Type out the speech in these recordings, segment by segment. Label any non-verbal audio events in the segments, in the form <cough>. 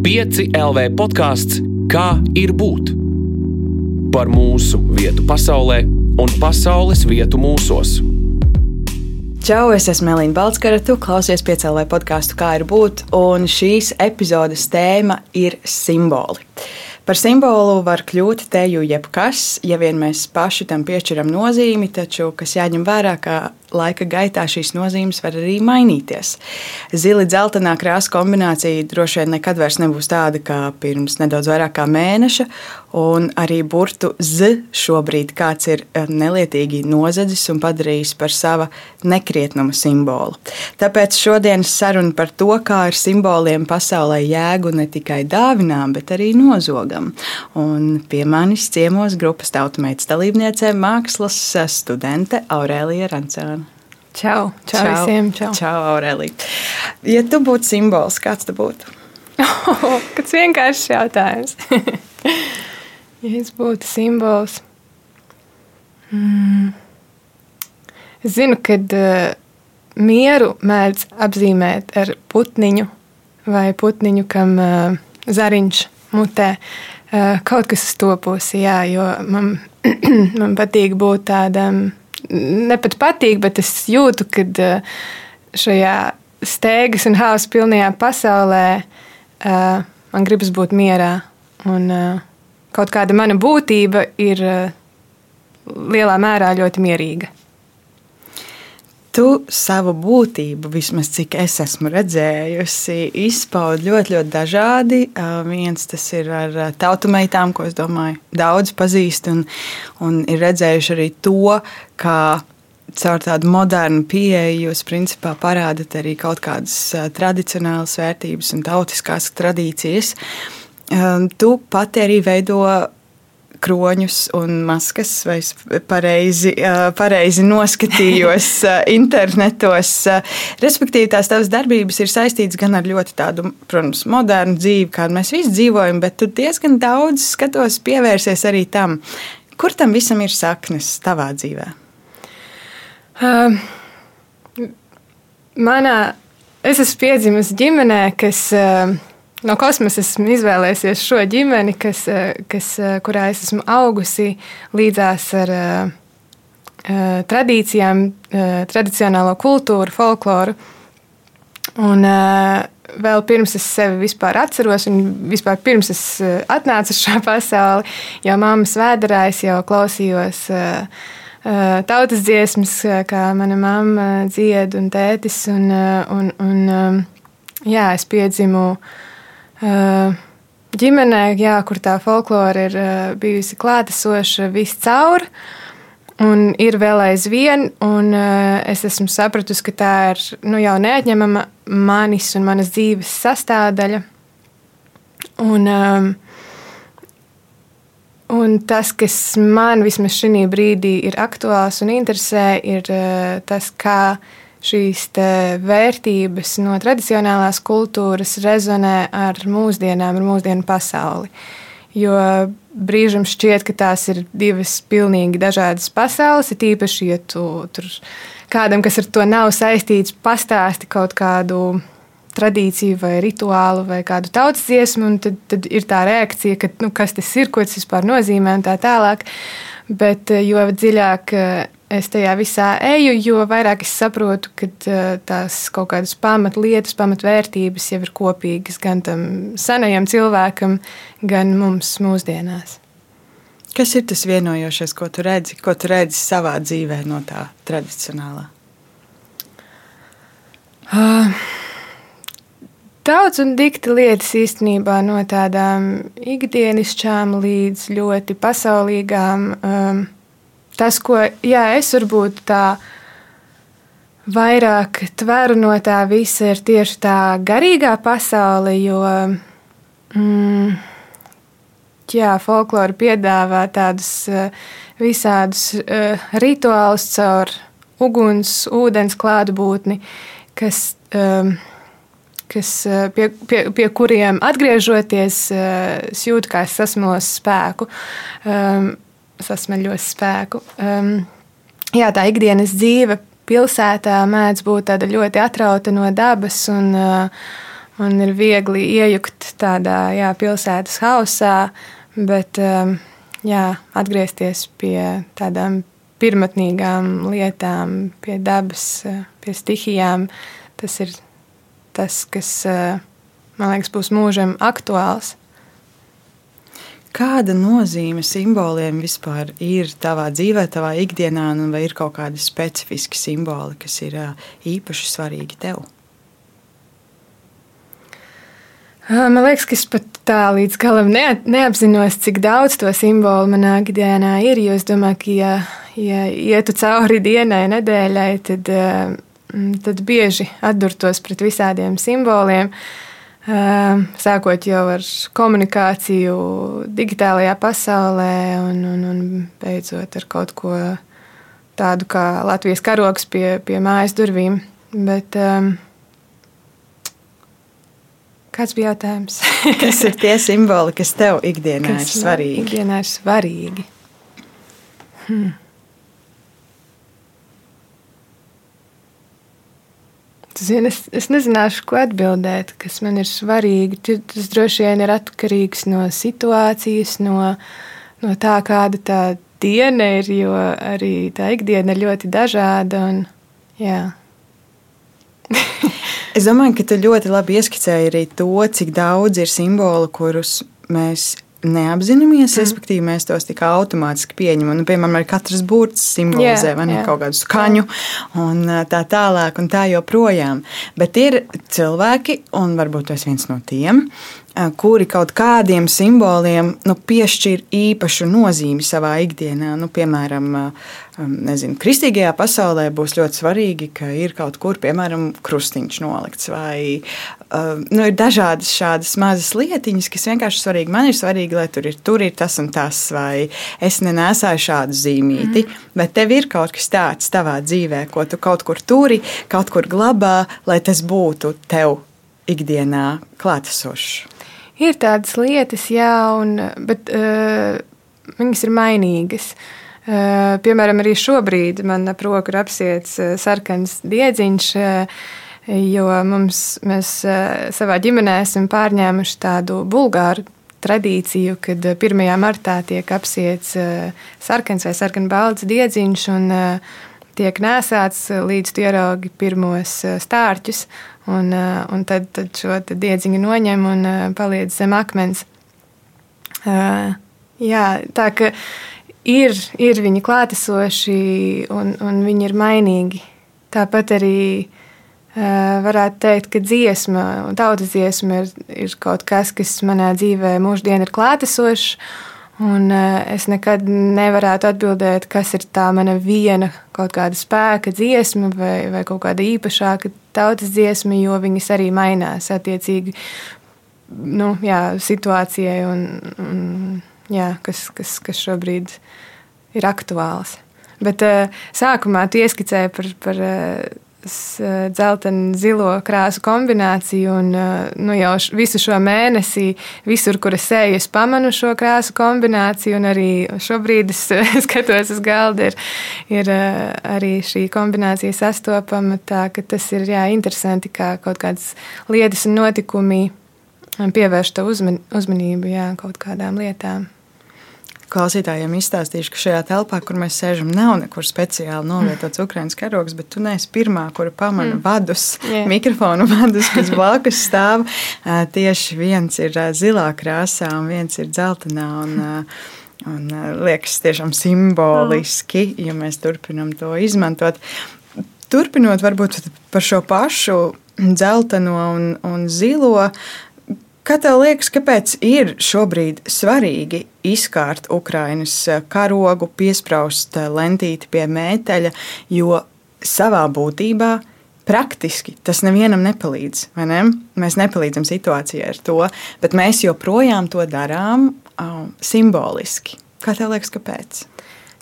5 LV podkāsts Kā ir būt? Par mūsu vietu pasaulē un pasaules vietu mūsos. Čau, es esmu Melīna Balskara, tu klausies piecēlē podkāstu Kā ir būt, un šīs epizodes tēma ir simboli. Par simbolu var kļūt teju jebkas, ja vien mēs paši tam piešķiram nozīmi, taču kas jāņem vērā, ka laika gaitā šīs nozīmes var arī mainīties. Zili dzeltenā krāsa kombinācija droši vien nekad vairs nebūs tāda kā pirms nedaudz vairāk kā mēneša, un arī burtu Z šobrīd kāds ir eh, nelietīgi nozadzis un padarījis par sava nekrietnuma simbolu. Tāpēc šodienas saruna par to, kā ar simboliem pasaulē jēgu ne tikai dāvinām, bet arī nozogam. Un pie manis ciemos grupas tautumeitas dalībniece mākslas studente Aurēlija Rancāna. Čau, čau, čau visiem. Čau, čau Aurelija. Ja tu būtu simbols, kāds tu būtu? <laughs> Kāds vienkāršs jautājums. <laughs> ja es būtu simbols. Mm. Es zinu, ka uh, mieru mēdz apzīmēt ar putniņu vai putniņu, kam uh, zariņš mutē. Uh, kaut kas uz to pusi, jā, jo man, <clears throat> man patīk būt tādam ne pat patīk, bet es jūtu, ka eh, šajā steigas un hausa pilnajā pasaulē uh, man gribas būt mierā. Un uh, kaut kāda mana būtība ir uh, lielā mērā ļoti mierīga tu savu būtību, vismaz cik es esmu redzējusi, izpaudi ļoti, ļoti dažādi. Viens tas ir ar tautu meitām, ko es domāju, daudz pazīst, un, un ir redzējuši arī to, kā caur tādu modernu pieeju jūs principā parādat arī kaut kādas tradicionālas vērtības un tautiskās tradīcijas. Tu pati arī veido kroņus un maskas, vai es pareizi, pareizi noskatījos <laughs> internetos. Respektīvi, tās tavas darbības ir saistītas gan ar ļoti tādu, protams, modernu dzīvi, kādu mēs visi dzīvojam, bet tu diezgan daudz skatos pievērsies arī tam. Kur tam visam ir saknes tavā dzīvē? Uh, manā, es esmu piedzimis ģimenē, kas uh, No kosmosa esmu izvēlējies šo ģimeni, kas, eh, kas, eh, kurā es esmu augusi līdzās ar uh, tradīcijām, uh, tradicionālo kultūru, folkloru. Un, uh, vēl pirms es sevi vispār atceros, un vispār pirms es atnācu uz šo <laughs> pasauli, jau mammas vēdā es jau klausījos tautas dziesmas, kā mana mamma dzied un tētis. Un, un, un, jā, es piedzimu ģimenē, jā, kur tā folklore ir bijusi klātesoša viscaur. Un ir vēl aizvien, un uh, es esmu sapratusi, ka tā ir nu, jau neatņemama manis un manas dzīves sastāvdaļa. Un, un tas, kas man vismaz šī brīdī ir aktuāls un interesē, ir tas, kā šīs vērtības no tradicionālās kultūras rezonē ar mūsdienām, ar mūsdienu pasauli. Jo brīžam šķiet, ka tās ir divas pilnīgi dažādas pasaules. Ir īpaši, ja tu tur kādam, kas ar to nav saistīts, pastāsti kaut kādu tradīciju, vai rituālu, vai kādu tautas dziesmu, tad, tad ir tā reakcija, ka nu, kas tas ir, ko tas vispār nozīmē, un tā tālāk. Bet jo dziļāk es tajā visā eju, jo vairāk es saprotu, ka tās kaut kādas pamatlietas, pamatvērtības jau ir kopīgas gan tam senajam cilvēkam, gan mums mūsdienās. Kas ir tas vienojošais, ko tu redzi, ko tu redzi savā dzīvē no tā tradicionālā? Uh, daudz un dikti lietas īstenībā no tādām ikdienišķām līdz ļoti pasaulīgām. Um, tas, ko jā, es varbūt tā vairāk tveru no tā visa, ir tieši tā garīgā pasaule, jo mm, jā, folklora piedāvā tādus eh, visādus uh, rituālus caur uguns, ūdens klātbūtni, kas, um, kas pie, pie, pie kuriem atgriežoties, es jūtu, kā es sasmos spēku. Um, sasmeļos spēku. Um, jā, tā ikdienas dzīve pilsētā mēdz būt ļoti atrauta no dabas un, uh, un ir viegli iejukt tādā jā, pilsētas hausā, bet jā, atgriezties pie tādām pirmotnīgām lietām, pie dabas, pie stihijām, tas ir tas, kas man liekas, būs mūžam aktuāls. Kāda nozīme simboliem vispār ir tavā dzīvē, tavā ikdienā, un vai ir kaut kādi specifiski simboli, kas ir īpaši svarīgi tev? Man liekas, ka es pat tā līdz galam neapzinos, cik daudz to simbolu manā ikdienā ir. Jo es domāju, ka, ja, ja ietu cauri dienai, nedēļai, tad, tad bieži atdurtos pret visādiem simboliem. Uh, sākot jau ar komunikāciju digitālajā pasaulē, un, un, un beidzot ar kaut ko tādu kā Latvijas karoks pie, pie mājas durvīm. Bet, um, kāds bija jautājums? <laughs> kas ir tie simboli, kas tev ikdienā kas ir svarīgi? Ikdienā ir svarīgi. Hmm. Zini, es, es nezināšu, ko atbildēt, kas man ir svarīgi. Tas droši vien ir atkarīgs no situācijas, no, no tā, kāda tā diena ir, jo arī tā ikdiena ir ļoti dažāda. Un, jā. <laughs> es domāju, ka tu ļoti labi ieskicēji arī to, cik daudz ir simbolu, kurus mēs neapzināmies, mm. respektīvi, mēs tos tik automātiski pieņemam. Nu, piemēram, katrs burts simbolizē yeah, yeah. kaut kādu skaņu, un tā tālāk, un tā joprojām. Bet ir cilvēki, un varbūt tas viens no tiem, kuri kaut kādiem simboliem nu, piešķir īpašu nozīmi savā ikdienā. Nu, piemēram, nezinu, kristīgajā pasaulē būs ļoti svarīgi, ka ir kaut kur, piemēram, krustiņš nolikts, vai nu, ir dažādas šādas mazas lietiņas, kas vienkārši svarīgi. Man ir svarīgi, lai tur ir, tur ir tas un tas, vai es nenesāju šādu zīmīti, mm. bet tev ir kaut kas tāds tavā dzīvē, ko tu kaut kur turi, kaut kur glabā, lai tas būtu tev ikdienā klātesošs. Ir tādas lietas, jā, un, bet uh, viņas ir mainīgas. Uh, piemēram, arī šobrīd man ap roku ir apsiets uh, sarkans diedziņš, uh, jo mums, mēs uh, savā ģimenē esam pārņēmuši tādu bulgāru tradīciju, kad 1. martā tiek apsiets sarkans vai sarkanbalts diedziņš un tiek nēsāts līdz ieraugi pirmos stārķus. Un, eh, un tad, tad šo diedziņu noņem un eh, paliec zem akmens. Uh, jā, tā ka ir, ir viņi klātesoši un, un viņi ir mainīgi. Tāpat arī varētu teikt, ka dziesma tautas dziesma ir, ir kaut kas, kas manā dzīvē mūždien ir klātesošs. Un es nekad nevarētu atbildēt, kas ir tā mana viena kaut kāda spēka dziesma vai, vai kaut kāda īpašāka tautas dziesma, jo viņas arī mainās attiecīgi nu, jā, situācijai, un, un, jā, kas, kas, kas šobrīd ir aktuāls. Bet uh, sākumā tu ieskicēji par, par uh, dzeltenu zilo krāsu kombināciju. Un, nu, jau visu šo mēnesi, visur, kur es eju, es pamanu šo krāsu kombināciju. Arī šobrīd es <laughs> skatos uz galda, ir, ir arī šī kombinācija sastopama. Tā, tas ir jā, interesanti, kā kaut kādas lietas un notikumi pievērš uzman, uzmanību jā, kaut kādām lietām klausītājiem izstāstīšu, ka šajā telpā, kur mēs sēžam, nav nekur speciāli novietots Ukraiņas karogs, bet tu neesi pirmā, kura pamana mm. vadus, yeah. mikrofonu vadus, kas <laughs> blakus stāv. Tieši viens ir zilā krāsā un viens ir dzeltenā. Un, Un liekas, tiešām simboliski, ja mēs turpinām to izmantot. Turpinot varbūt par šo pašu dzelteno un, un zilo, Kā tev liekas, kāpēc ir šobrīd svarīgi izkārt Ukraiņas eh, karogu, piesprāst eh, lentīti pie mēteļa, jo savā būtībā praktiski tas nevienam nepalīdz. Ne? Mēs nepalīdzam situācijai ar to, bet mēs joprojām to darām um, simboliski. Kā tev liekas, kāpēc?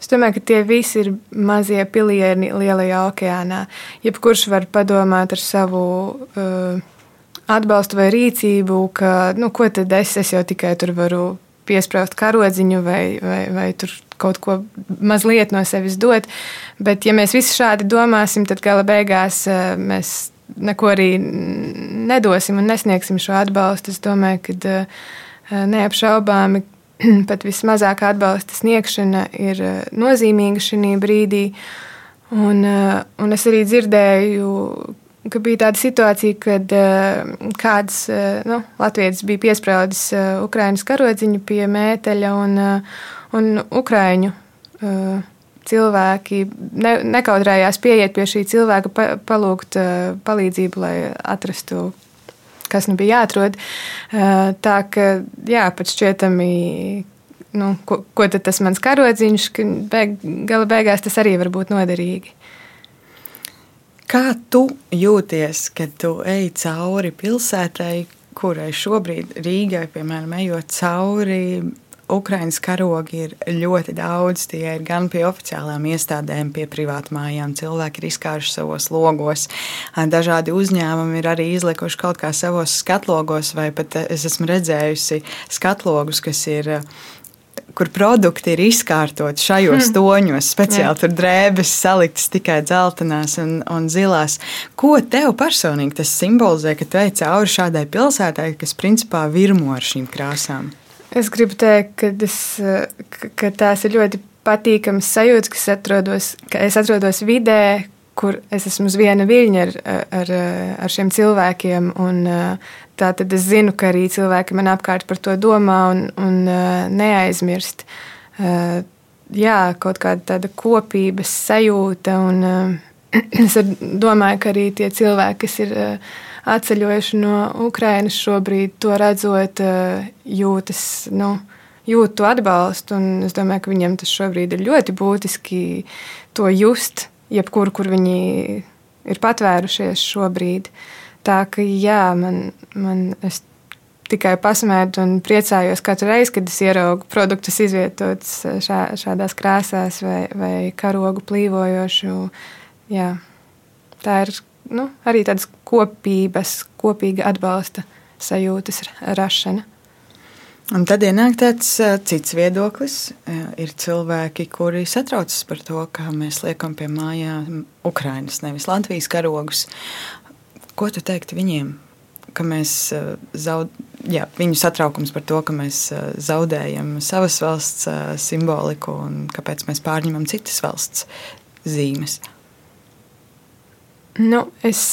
Es domāju, ka tie visi ir mazie pilieni lielajā okeānā. Jebkurš var padomāt ar savu. Uh, atbalstu vai rīcību, ka, nu, ko tad es, es jau tikai tur varu piesprāst karodziņu vai, vai, vai tur kaut ko mazliet no sevis dot. Bet, ja mēs visi šādi domāsim, tad gala beigās eh, mēs neko arī nedosim un nesniegsim šo atbalstu. Es domāju, ka neapšaubāmi <clears throat> pat vismazākā atbalsta sniegšana ir nozīmīga šī brīdī. Un, un es arī dzirdēju, ka bija tāda situācija, kad kāds nu, latviečs bija piesprādzis Ukraiņas karodziņu pie mēteļa un, un Ukraiņu cilvēki ne, nekautrējās pieiet pie šī cilvēka, pa, palūgt palīdzību, lai atrastu, kas nu bija jāatrod. Tā ka, jā, pat šķietami, nu, ko, ko tas mans karodziņš, ka beig, gala beigās tas arī var būt noderīgi. Kā tu jūties, kad tu ej cauri pilsētai, kurai šobrīd Rīgai, piemēram, ejot cauri, Ukraiņas karogi ir ļoti daudz. Tie ir gan pie oficiālām iestādēm, pie privātmājām. Cilvēki ir izkāruši savos logos. Dažādi uzņēmumi ir arī izlikuši kaut kā savos skatlogos, vai pat es esmu redzējusi skatlogus, kas ir kur produkti ir izkārtoti šajos hmm. toņos, speciāli Jā. tur drēbes saliktas tikai dzeltenās un, un zilās. Ko tev personīgi tas simbolizē, ka tu ej cauri šādai pilsētai, kas principā virmo ar šīm krāsām? Es gribu teikt, ka, es, ka tās ir ļoti patīkamas sajūtas, ka, atrodos, ka es atrodos vidē, kur es esmu uz viena viļņa ar, ar, ar šiem cilvēkiem. Tā tad es zinu, ka arī cilvēki man apkārt par to domā un, un neaizmirst. Jā, kaut kāda tāda kopības sajūta. Un, <clears throat> es domāju, ka arī tie cilvēki, kas ir atceļojuši no Ukrainas šobrīd, to redzot, jūtas. Nu, Jūt to atbalstu, un es domāju, ka viņiem tas šobrīd ir ļoti būtiski to just jebkur, kur viņi ir patvērušies šobrīd. Tā ka jā, man, man es tikai pasmētu un priecājos katru reizi, kad es ieraugu produktus izvietotus šā, šādās krāsās vai, vai karogu plīvojošu. Jā. Tā ir nu, arī tādas kopības, kopīga atbalsta sajūtas rašana. Un tad ienāk tāds cits viedoklis. Ir cilvēki, kuri satraucas par to, ka mēs liekam pie mājām Ukraiņas, nevis Latvijas karogus. Ko tu teiktu viņiem? Ka mēs zaud... Jā, viņu satraukums par to, ka mēs zaudējam savas valsts simboliku un kāpēc mēs pārņemam citas valsts zīmes. Nu, es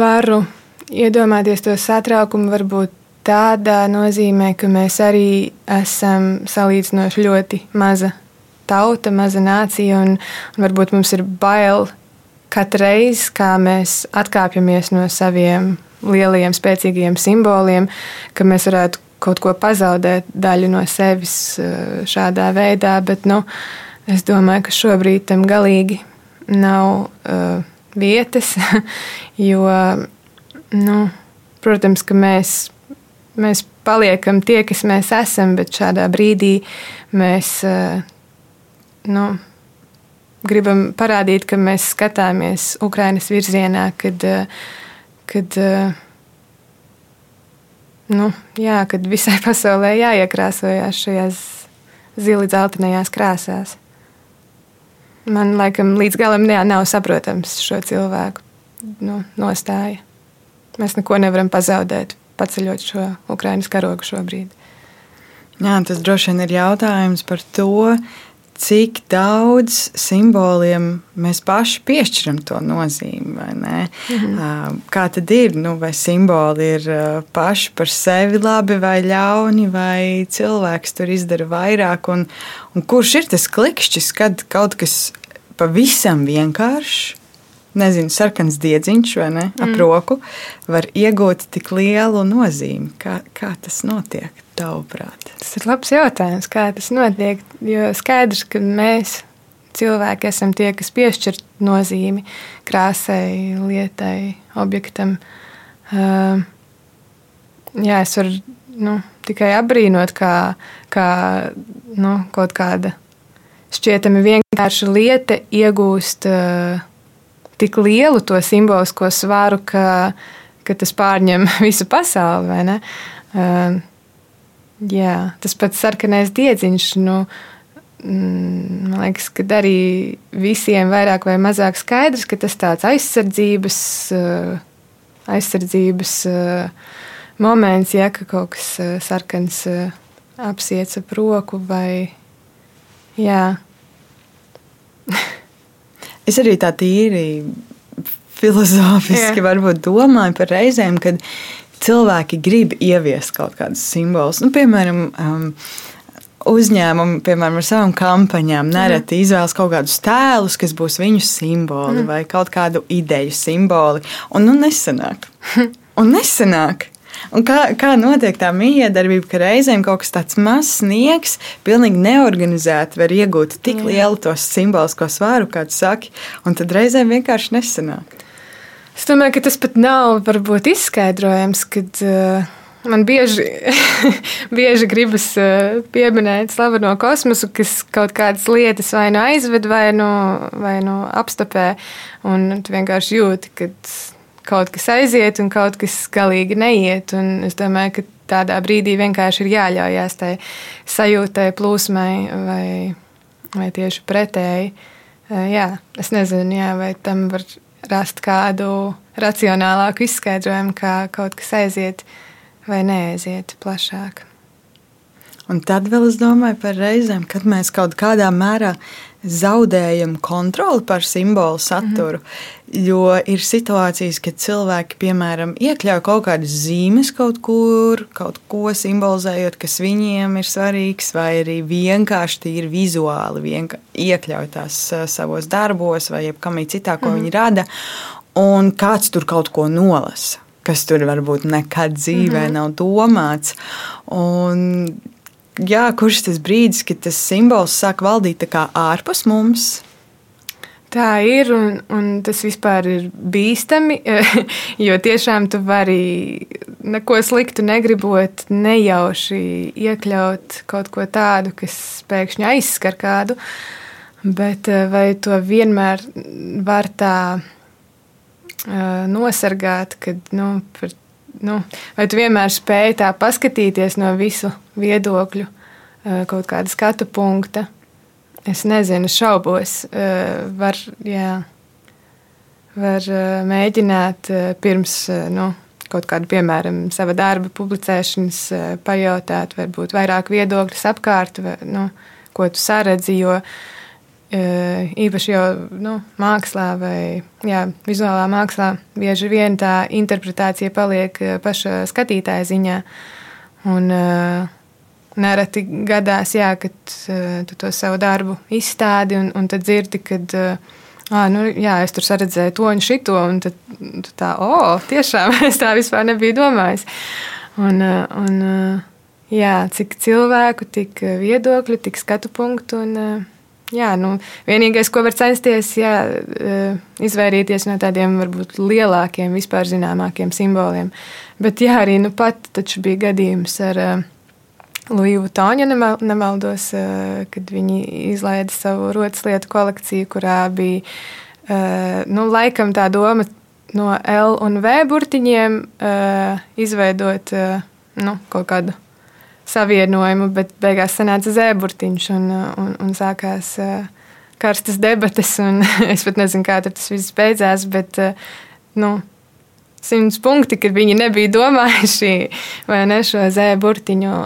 varu iedomāties to satraukumu, varbūt tādā nozīmē, ka mēs arī esam salīdzinoši ļoti maza tauta, maza nācija, un, un varbūt mums ir bail katru reizi, kā mēs atkāpjamies no saviem lielajiem, spēcīgiem simboliem, ka mēs varētu kaut ko pazaudēt, daļu no sevis eh, šādā veidā. Bet nu, es domāju, ka šobrīd tam galīgi nav uh, vietas, <laughs> jo, nu, protams, ka mēs mēs paliekam tie, kas mēs esam, bet šādā brīdī mēs eh, nu, gribam parādīt, ka mēs skatāmies Ukraiņas virzienā, kad, eh, kad, eh, nu, jā, kad visai <laughs> pasaulē jāiekrāsojās šajās zili dzeltenajās krāsās. Man laikam līdz galam jā, nav saprotams šo cilvēku nu, nostāja. Mēs neko nevaram pazaudēt paceļot šo Ukraiņas karogu šobrīd. Jā, tas droši vien ir jautājums par to, cik daudz simboliem mēs paši piešķiram to nozīmi. Mhm. Kā tad ir? Nu, vai simboli ir paši par sevi labi vai ļauni, vai cilvēks tur izdara vairāk? Un, un kurš ir tas klikšķis, kad kaut kas pavisam vienkāršs? Nezinu, sarkans diedziņš vai ne, ap mm. roku, var iegūt tik lielu nozīmi. Kā, kā tas notiek, tavuprāt? Tas ir labs jautājums, kā tas notiek. Jo skaidrs, ka mēs cilvēki esam tie, kas piešķir nozīmi krāsai, lietai, objektam. Uh, jā, es varu nu, tikai apbrīnot, kā, kā nu, kaut kāda šķietami vienkārša lieta iegūst. Uh, tik lielu to simbolisko svaru, ka, ka tas pārņem <laughs> visu pasauli. Uh, jā, tas pats sarkanais diedziņš. Nu, mm, man liekas, ka arī visiem vairāk vai mazāk skaidrs, ka tas tāds aizsardzības, aizsardzības moments, ja ka kaut kas sarkans apsiets ap roku vai jā. <laughs> es arī tā tīri filozofiski varbūt domāju par reizēm, kad cilvēki grib ieviest kaut kādus simbolus. Nu, piemēram, um, uzņēmumi, piemēram, ar savām kampaņām, nereti mm. izvēlas kaut kādus tēlus, kas būs viņu simboli mm. vai kaut kādu ideju simboli. Un nu nesanāk. <laughs> Un nesanāk. Un kā, kā notiek tā miedarbība, ka reizēm kaut kas tāds mazs sniegs, pilnīgi neorganizēti var iegūt tik lielu tos simbolisko svāru, kā tu saki, un tad reizēm vienkārši nesanāk. Es domāju, ka tas pat nav varbūt izskaidrojams, kad uh, man bieži, <laughs> bieži gribas uh, pieminēt slaveno kosmosu, kas kaut kādas lietas vai nu aizved, vai nu, vai nu apstopē, un tu vienkārši jūti, ka kaut kas aiziet un kaut kas galīgi neiet. Un es domāju, ka tādā brīdī vienkārši ir jāļaujās tai sajūtai, plūsmai vai, vai tieši pretēji. Jā, es nezinu, jā, vai tam var rast kādu racionālāku izskaidrojumu, kā kaut kas aiziet vai neaiziet plašāk. Un tad vēl es domāju par reizēm, kad mēs kaut kādā mērā zaudējam kontroli pār simbolu saturu. Mm -hmm. Jo ir situācijas, kad cilvēki, piemēram, iekļauj kaut kādas zīmes kaut kur, kaut ko simbolizējot, kas viņiem ir svarīgs, vai arī vienkārši tīri vizuāli vienka, iekļauj tās savos darbos vai jebkamī citā, ko mm -hmm. viņi rada, un kāds tur kaut ko nolasa kas tur varbūt nekad dzīvē mm -hmm. nav domāts. Un jā, kurš tas brīdis, kad tas simbols sāk valdīt ārpus mums? Tā ir, un, un tas vispār ir bīstami, <laughs> jo tiešām tu vari neko sliktu negribot, nejauši iekļaut kaut ko tādu, kas pēkšņi aizskar kādu. Bet eh, vai to vienmēr var tā uh, nosargāt, kad nu, par nu, vai tu vienmēr spēj tā paskatīties no visu viedokļu, eh, kaut kāda skatu punkta? Es nezinu, šaubos. Eh, var, jā, var eh, mēģināt pirms nu, kaut kādu, piemēram, sava darba publicēšanas, pajautāt, varbūt vairāk viedokļus apkārt, vai, nu, ko tu saredzi. Jo īpaši jau nu, mākslā vai jā, vizuālā mākslā bieži vien tā interpretācija paliek paša skatītāja ziņā. Un, Nereti gadās, jā, kad tu to savu darbu izstādi un, un tad dzirdi, kad ah, nu, jā, es tur redzēju to un šito, un tad tu tā, oh, tiešām <laughs> es tā vispār nebiju domājis. Un, un, jā, cik cilvēku, tik viedokļu, tik skatu punktu. Un, Jā, nu, vienīgais, ko var censties, jā, eh, izvairīties no tādiem varbūt lielākiem, vispār zināmākiem simboliem. Bet jā, arī nu pat bija gadījums ar uh, Luiju Tāņu, nemaldos, uh, kad viņi izlaida savu rotas lietu kolekciju, kurā bija nu, laikam tā doma no L un V burtiņiem izveidot nu, kaut kādu savienojumu, bet beigās sanāca zēburtiņš un, un, un sākās karstas debates. <laughs> Es pat nezinu, kā tas viss beidzās, bet nu, simts punkti, kad viņi nebija domājuši <laughs> ne šo zēburtiņu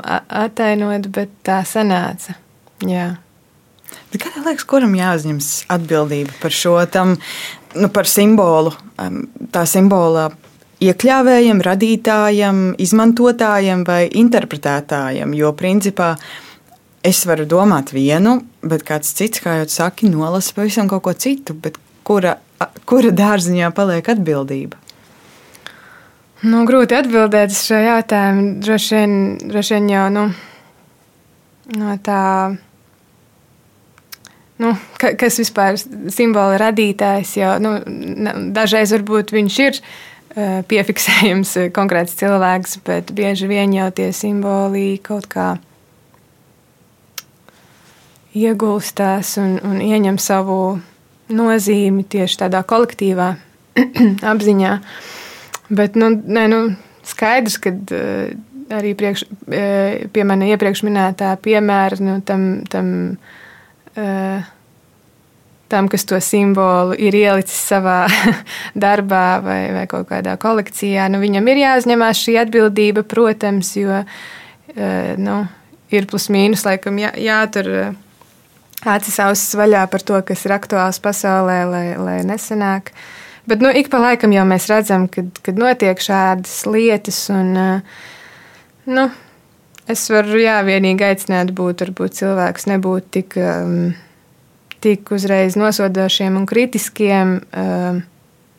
atainot, bet tā sanāca. Jā. Bet kā liekas, kuram jāuzņemas atbildība par šo tam, nu, par simbolu, tā simbola iekļāvējam, radītājam, izmantotājam vai interpretētājam. Jo principā es varu domāt vienu, bet kāds cits, kā jau saki, nolasa pavisam kaut ko citu. Kura, kura dārziņā paliek atbildība? Nu, grūti atbildēt uz šo jautājumu. Droši vien, droši vien jau nu, no tā, nu, kas vispār ir simbola radītājs. Jau, nu, dažreiz varbūt viņš ir piefiksējums konkrēts cilvēks, bet bieži vien jau tie simboli kaut kā iegulstās un, un ieņem savu nozīmi tieši tādā kolektīvā <clears throat> apziņā. Bet nu, ne, nu, skaidrs, ka arī priekš, pie manis iepriekš minētā piemēra nu, tam, tam uh, tam, kas to simbolu ir ielicis savā <laughs> darbā vai, vai kaut kādā kolekcijā, nu, viņam ir jāuzņemās šī atbildība, protams, jo uh, nu, ir plus mīnus, laikam, jā, jātur. Uh, acis ausis vaļā par to, kas ir aktuāls pasaulē, lai, lai nesenāk. Bet nu, ik pa laikam jau mēs redzam, kad, kad notiek šādas lietas. Un, nu, es varu jā, vienīgi aicināt būt, varbūt cilvēks nebūt tik, um, tik uzreiz nosodošiem un kritiskiem. Um,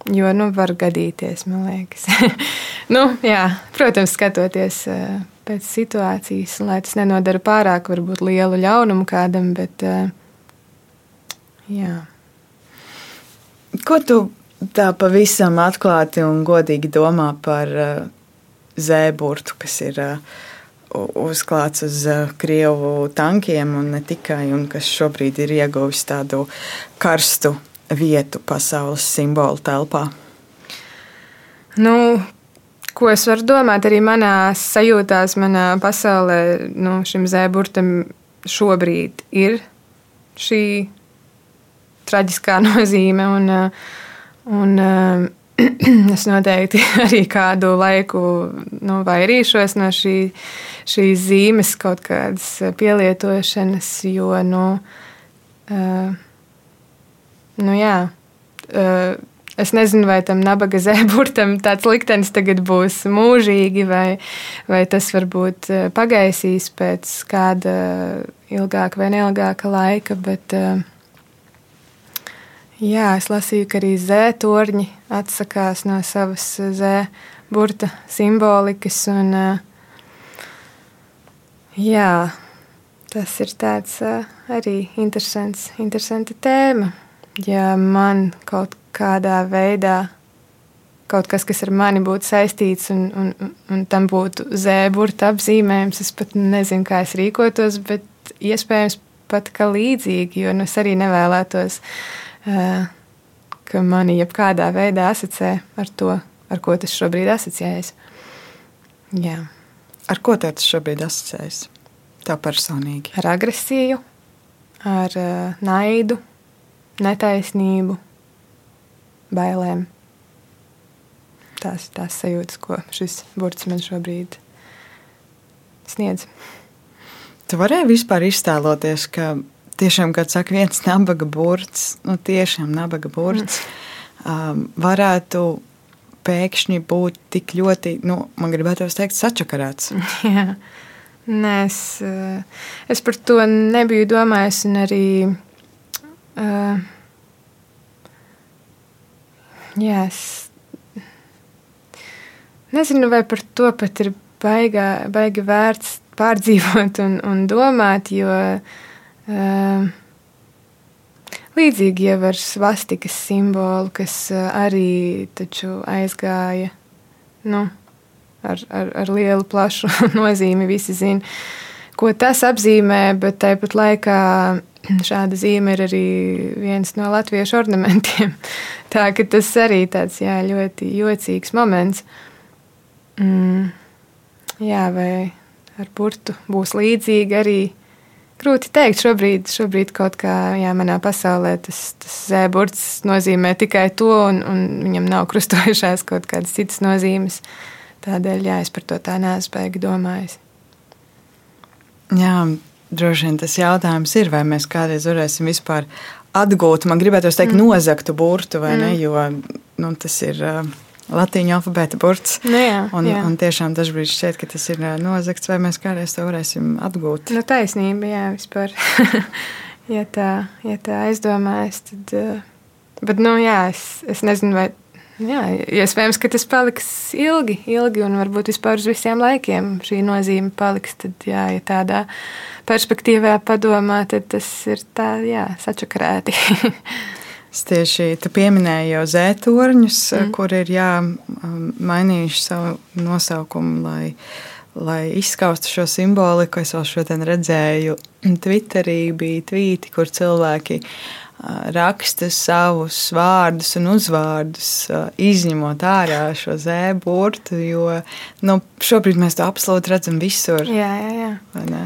Jo nu, var gadīties, man liekas. <laughs> nu, jā, protams, skatoties uh, pēc situācijas, lai tas nenodara pārāk varbūt, lielu ļaunumu kādam. Bet, uh, jā. Ko tu tā pavisam atklāti un godīgi domā par uh, zēburtu, kas ir uh, uzklāts uz uh, krievu tankiem un ne tikai, un kas šobrīd ir ieguvis tādu karstu vietu pasaules simbolu telpā? Nu, ko es varu domāt arī manā sajūtās, manā pasaulē, nu, šim zēburtam šobrīd ir šī traģiskā <laughs> nozīme. Un, un, <clears throat> es noteikti <laughs> arī kādu laiku nu, vairīšos no šī, šīs zīmes kaut kādas pielietošanas, jo, nu, uh, Nu, jā. Uh, es nezinu, vai tam nabaga <laughs> zēburtam tāds liktenis tagad būs mūžīgi, vai, vai tas varbūt pagaisīs pēc kāda ilgāka vai neilgāka laika. Bet, uh, jā, es lasīju, ka arī zētorņi atsakās no savas zēburta simbolikas. Un, uh, jā, tas ir tāds arī interesants, interesanta tēma ja man kaut kādā veidā kaut kas, kas ar mani būtu saistīts, un, un, un tam būtu zēburta apzīmējums, es pat nezinu, kā es rīkotos, bet iespējams pat kā līdzīgi, jo nu, es arī nevēlētos, ka mani jebkādā veidā asociē ar to, ar ko tas šobrīd asociējas. Jā. Ar ko tas šobrīd asociējas? Tā personīgi. Ar agresiju, ar uh, naidu, netaisnību, bailēm. Tās ir tās sajūtas, ko šis burts man šobrīd sniedz. Tu varēji vispār iztēloties, ka tiešām, kad saka viens <laughs> nabaga burts, nu tiešām nabaga burts, mm. um, varētu pēkšņi būt tik ļoti, nu, man gribētos teikt, sačakarēts. <laughs> Jā. Nē, es, eh, es par to nebiju domājis, un arī Uh, jā, es nezinu, vai par to pat ir baigā, baigi vērts pārdzīvot un, un domāt, jo uh, līdzīgi jau ar svastikas simbolu, kas uh, arī taču aizgāja nu, ar, ar, ar lielu, plašu <laughs> nozīmi. Visi zina, ko tas apzīmē, bet tāpat laikā <clears throat> Šāda zīme ir arī viens no latviešu ornamentiem. <laughs> Tā ka tas arī tāds jā, ļoti jocīgs moments. Mm, jā, vai ar burtu būs līdzīgi arī. Grūti teikt, šobrīd, šobrīd kaut kā jā, manā pasaulē tas, tas zēburts nozīmē tikai to, un, un viņam nav krustojušās kaut kādas citas nozīmes. Tādēļ jā, es par to tā neesmu baigi domājis. Jā, Droši vien tas jautājums ir, vai mēs kādreiz varēsim vispār atgūt, man gribētu teikt, mm. nozagtu burtu, vai mm. ne? Jo nu, tas ir uh, latīņu alfabēta burts. Nu, jā, un, jā. un tiešām dažkārt šķiet, ka tas ir uh, nozagts, vai mēs kādreiz to varēsim atgūt. Nu, taisnība, jā, vispār. <laughs> ja, tā, ja tā aizdomājas, tad. Uh, bet, nu, jā, es, es nezinu, vai Jā, iespējams, ka tas paliks ilgi, ilgi un varbūt vispār uz visiem laikiem šī nozīme paliks. Tad, jā, ja tādā perspektīvā padomā, tad tas ir tā, jā, sačakarēti. <laughs> Es tieši tu pieminēju jau zētorņus, mm. kur ir jā, mainījuši savu nosaukumu, lai, lai izskaustu šo simboliku. Es vēl šodien redzēju Twitterī, bija tvīti, kur cilvēki raksta savus vārdus un uzvārdus, izņemot ārā šo zēburtu, jo nu, šobrīd mēs to absolūti redzam visur. Jā, jā, jā.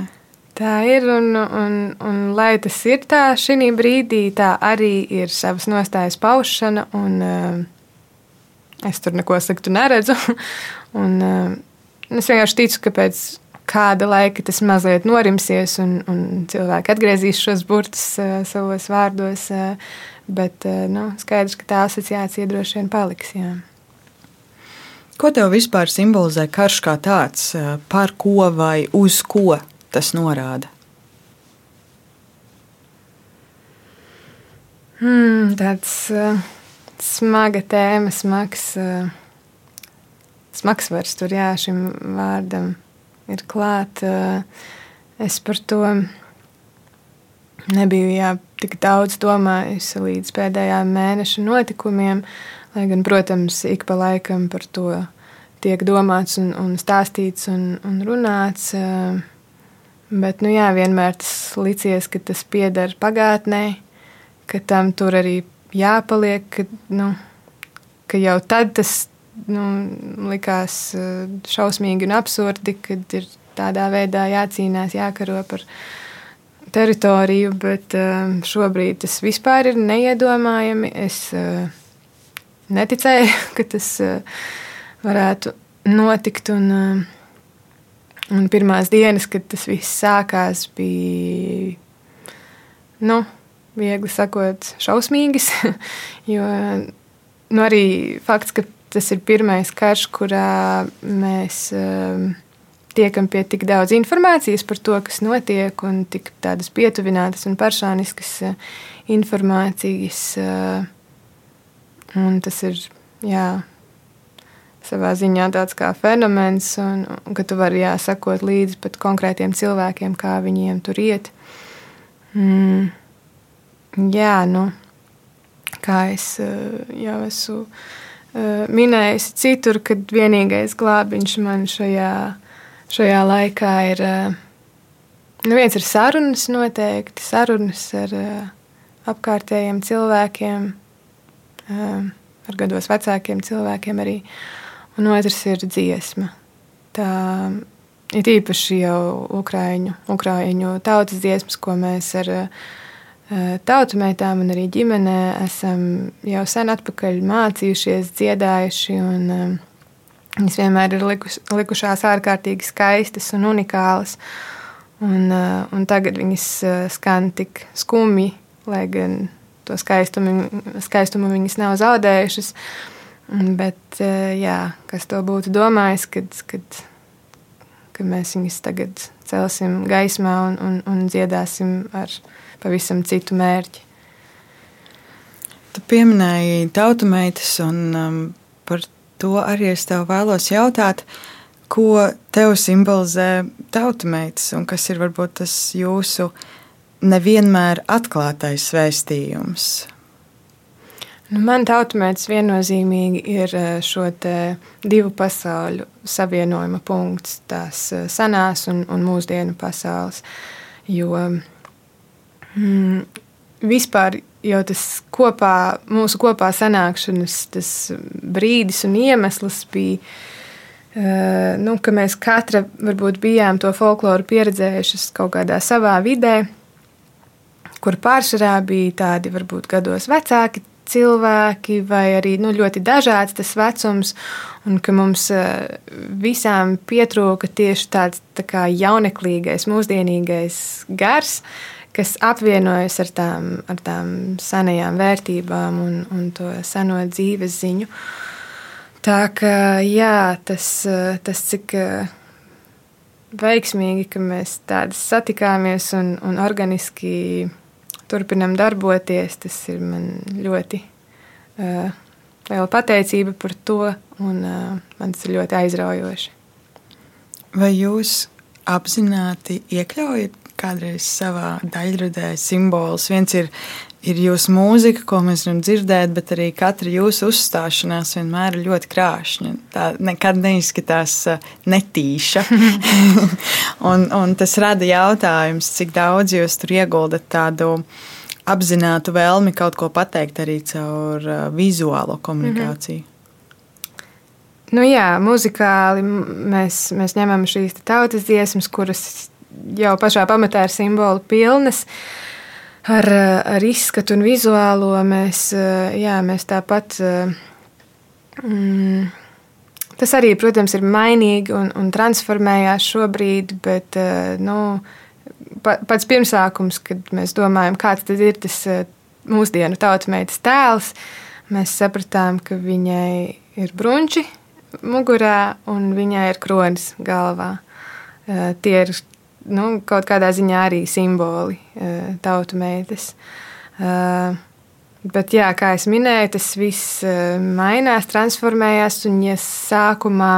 Tā ir, un, un, un lai tas ir tā, šī brīdī tā arī ir savas nostājas paušana, un uh, es tur neko sliktu neredzu. <laughs> un, uh, es vienkārši ticu, ka pēc kāda laika tas mazliet norimsies, un, un cilvēki atgriezīs šos burtus uh, savos vārdos, uh, bet uh, nu, skaidrs, ka tā asociācija droši vien paliks. Jā. Ko tev vispār simbolizē karš kā tāds, par ko vai uz ko tas norāda? Hmm, tāds uh, smaga tēma, smags, uh, smags vairs tur jā, šim vārdam ir klāt. Uh, es par to nebiju jā, tik daudz domājusi līdz pēdējām mēneša notikumiem, lai gan, protams, ik pa laikam par to tiek domāts un, un stāstīts un, un runāts. Uh, Bet nu, jā, vienmēr tas licies, ka tas pieder pagātnē, ka tam tur arī jāpaliek. Ka, nu, ka jau tad tas nu, likās eh, šausmīgi un absurdi, kad ir tādā veidā jācīnās, jākaro par teritoriju, bet eh, šobrīd tas vispār ir neiedomājami. Es eh, neticēju, <laughs> ka tas varētu notikt. Un, Un pirmās dienas, kad tas viss sākās, bija nu, viegli sakot, šausmīgas. <laughs> jo nu, arī fakts, ka tas ir pirmais karš, kurā mēs um, tiekam pie tik daudz informācijas par to, kas notiek, un tik tādas pietuvinātas un personiskas uh, informācijas. Uh, un tas ir jā, savā ziņā tāds kā fenomens, un, un ka tu vari jā, sekot līdzi pat konkrētiem cilvēkiem, kā viņiem tur iet. Mm. Jā, nu, kā es eh, jau esmu eh, minējusi citur, kad vienīgais glābiņš man šajā, šajā laikā ir. Eh, nu, viens ir sarunas noteikti, sarunas ar apkārtējiem cilvēkiem, ar gados vecākiem cilvēkiem arī. Uh, un otrs ir dziesma. Tā ir īpaši jau ukrāņu, ukrāņu tautas dziesmas, ko mēs ar uh, tautu meitām un arī ģimenē esam jau sen atpakaļ mācījušies, dziedājuši. Un, uh, Viņas vienmēr ir likus, likušās ārkārtīgi skaistas un unikālas. Un, uh, un tagad viņas skan tik skumji, lai gan to skaistumu, skaistumu viņas nav zaudējušas. Uh, Bet, eh, jā, kas to būtu domājis, kad, kad, kad mēs viņus tagad celsim gaismā un, un, un dziedāsim ar pavisam citu mērķi. Tu pieminēji tautumeitas, un um, par to arī es tev vēlos jautāt, ko tev simbolizē tautumeitas un kas ir varbūt tas jūsu nevienmēr atklātais vēstījums Nu, man tautsmēķis viennozīmīgi ir eh, šo divu pasauļu savienojuma punkts, tās eh, senās un, un mūsdienu pasaules. Jo mm, vispār jau tas kopā, mūsu kopā sanākšanas brīdis un iemesls bija. Uh, nu, ka mēs katra varbūt bijām to folkloru pieredzējuši kaut kādā savā vidē, kur pārsvarā bija tādi varbūt gados vecāki cilvēki, vai arī nu, ļoti dažāds tas vecums, un ka mums eh, visām pietrūka tieši tāds tā kā jauneklīgais, mūsdienīgais gars, kas apvienojas ar tām, ar tām senajām vērtībām un, un to seno dzīves ziņu. Tā kā jā, tas, eh, tas cik eh, veiksmīgi, ka mēs tādas satikāmies un, un organiski turpinam darboties. Tas ir man ļoti uh, liela pateicība par to, un uh, man tas ir ļoti aizraujoši. Vai jūs apzināti iekļaujat kādreiz savā daļradē simbolus? Viens ir ir jūsu mūzika, ko mēs varam dzirdēt, bet arī katra jūsu uzstāšanās vienmēr ir ļoti krāšņa. Tā nekad neizskatās uh, netīša. <laughs> un, un tas rada jautājums, cik daudz jūs tur ieguldat tādu apzinātu vēlmi kaut ko pateikt arī caur uh, vizuālo komunikāciju. Mm -hmm. Nu jā, muzikāli mēs, mēs ņemam šīs tautas dziesmas, kuras jau pašā pamatā ir simboli pilnas. Ar, ar izskatu un vizuālo mēs, jā, mēs tāpat. Mm, tas arī, protams, ir mainīgi un, un transformējās šobrīd, bet nu, pats pirmsākums, kad mēs domājam, kāds ir tas mūsdienu tautsmeitas tēls, mēs sapratām, ka viņai ir brunči mugurā un viņai ir kronis galvā. Tie ir nu, kaut kādā ziņā arī simboli tautsmeitas. Bet, jā, kā jau minēju, tas viss mainās, transformējās. Un, ja sākumā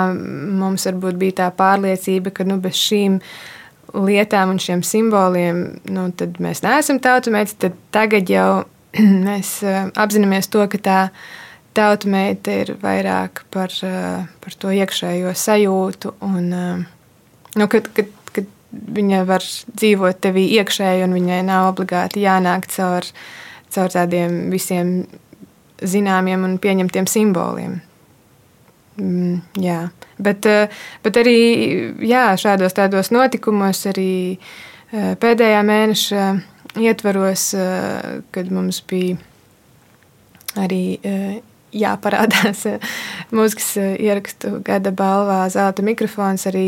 mums bija tā pārliecība, ka nu, bez šīm lietām un šiem simboliem nu, mēs neesam tautsmeitas, tad tagad jau <clears throat> mēs apzināmies to, ka tā tauta meita ir vairāk par, par to iekšējo sajūtu. Un, nu, kad, kad viņa var dzīvot tevī iekšēji, un viņai nav obligāti jānāk caur, caur tādiem visiem zināmiem un pieņemtiem simboliem. Mm, jā. Bet, bet arī jā, šādos tādos notikumos, arī pēdējā mēneša ietvaros, kad mums bija arī jāparādās mūzikas ierakstu gada balvā Zelta mikrofons. Arī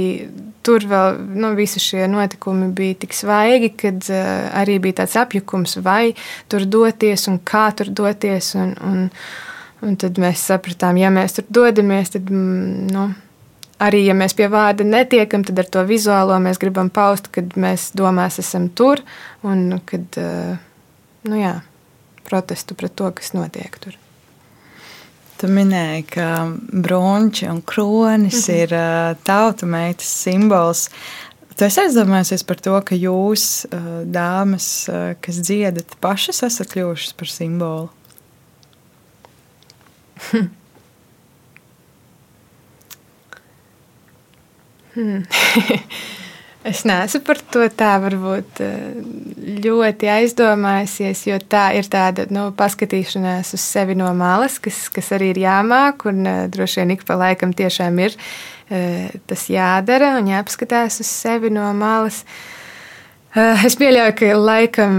tur vēl nu, visi šie notikumi bija tik svaigi, kad arī bija tāds apjukums, vai tur doties un kā tur doties. Un, un, un tad mēs sapratām, ja mēs tur dodamies, tad. Mm, nu, arī, ja mēs pie vārda netiekam, tad ar to vizuālo mēs gribam paust, kad mēs domās esam tur un kad, nu jā, protestu pret to, kas notiek tur. Tu minēji, ka bronči un kronis mm -hmm. ir tauta meitas simbols. Tu esi aizdomājies par to, ka jūs, dāmas, kas dziedat, pašas esat kļuvušas par simbolu? Hmm. <laughs> <laughs> es neesmu par to tā varbūt eh, ļoti aizdomājusies, jo tā ir tāda nu, paskatīšanās uz sevi no malas, kas, kas arī ir jāmāk, un uh, droši vien ik pa laikam tiešām ir uh, tas jādara un jāpaskatās uz sevi no malas. Es pieļauju, ka laikam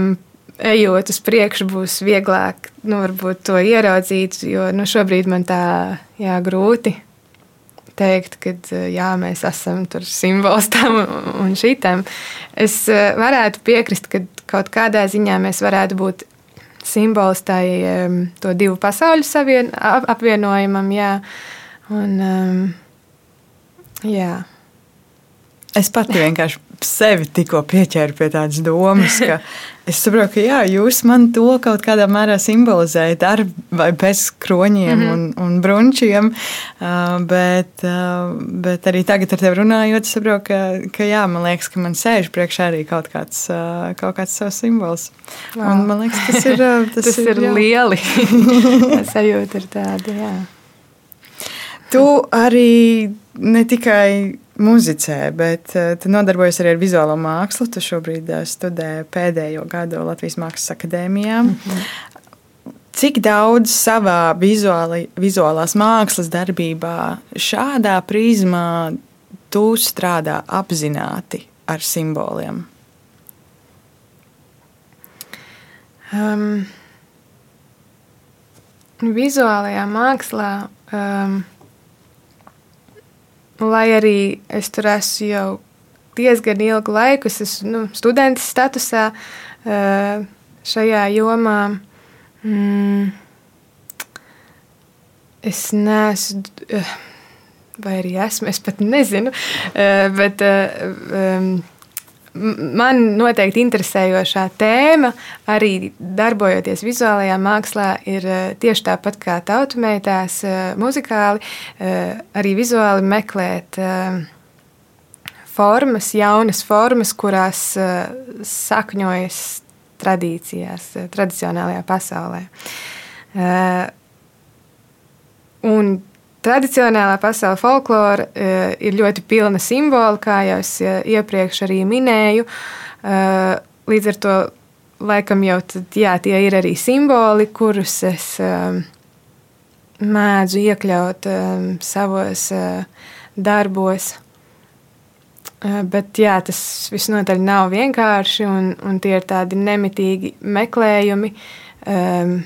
ejot uz priekšu, būs vieglāk nu, to ieraudzīt, jo nu, šobrīd man tā jā, grūti teikt, ka jā, mēs esam simbols tam un šitam. Es eh, varētu piekrist, ka kaut kādā ziņā mēs varētu būt simbols tai to divu pasauļu savien, apvienojumam. Jā. Un, jā. Es pati vienkārši sevi tikko pieķēru pie tādas domas, ka <laughs> es saprotu, ka jā, jūs man to kaut kādā mērā simbolizējat ar vai bez kroņiem mm -hmm. un, un brunčiem. Uh, bet, uh, bet arī tagad ar tevi runājot, es saprotu, ka, ka jā, man liekas, ka man sēž priekšā arī kaut kāds, uh, kaut kāds savs simbols. Wow. Un man liekas, tas ir, <laughs> tas tas ir, ir lieli. <laughs> Sajūta ir tāda, jā. Tu arī ne tikai muzicē, bet uh, tu nodarbojies arī ar vizuālo mākslu. Tu šobrīd uh, studē pēdējo gadu Latvijas Mākslas akadēmijā. Mm -hmm. Cik daudz savā vizuāli, vizuālās mākslas darbībā šādā prizmā tu strādā apzināti ar simboliem? Um, vizuālajā mākslā um, lai arī es tur esmu jau diezgan ilgu laiku, es esmu nu, students statusā eh, šajā jomā. Mm, es neesmu, eh, vai arī esmu, es pat nezinu, eh, bet man noteikti interesējošā tēma, arī darbojoties vizuālajā mākslā, ir eh, tieši tāpat kā tautsmeitās, eh, muzikāli, eh, arī vizuāli meklēt formas, jaunas formas, kurās sakņojas tradīcijās, tradicionālajā pasaulē. Un Tradicionālā pasaules folklora uh, ir ļoti pilna simbolu, kā jau es uh, iepriekš arī minēju. Uh, līdz ar to laikam jau tad, jā, tie ir arī simboli, kurus es mēdzu iekļaut savos darbos. Bet jā, tas visnotaļ nav vienkārši, un, un tie ir tādi nemitīgi meklējumi. Um,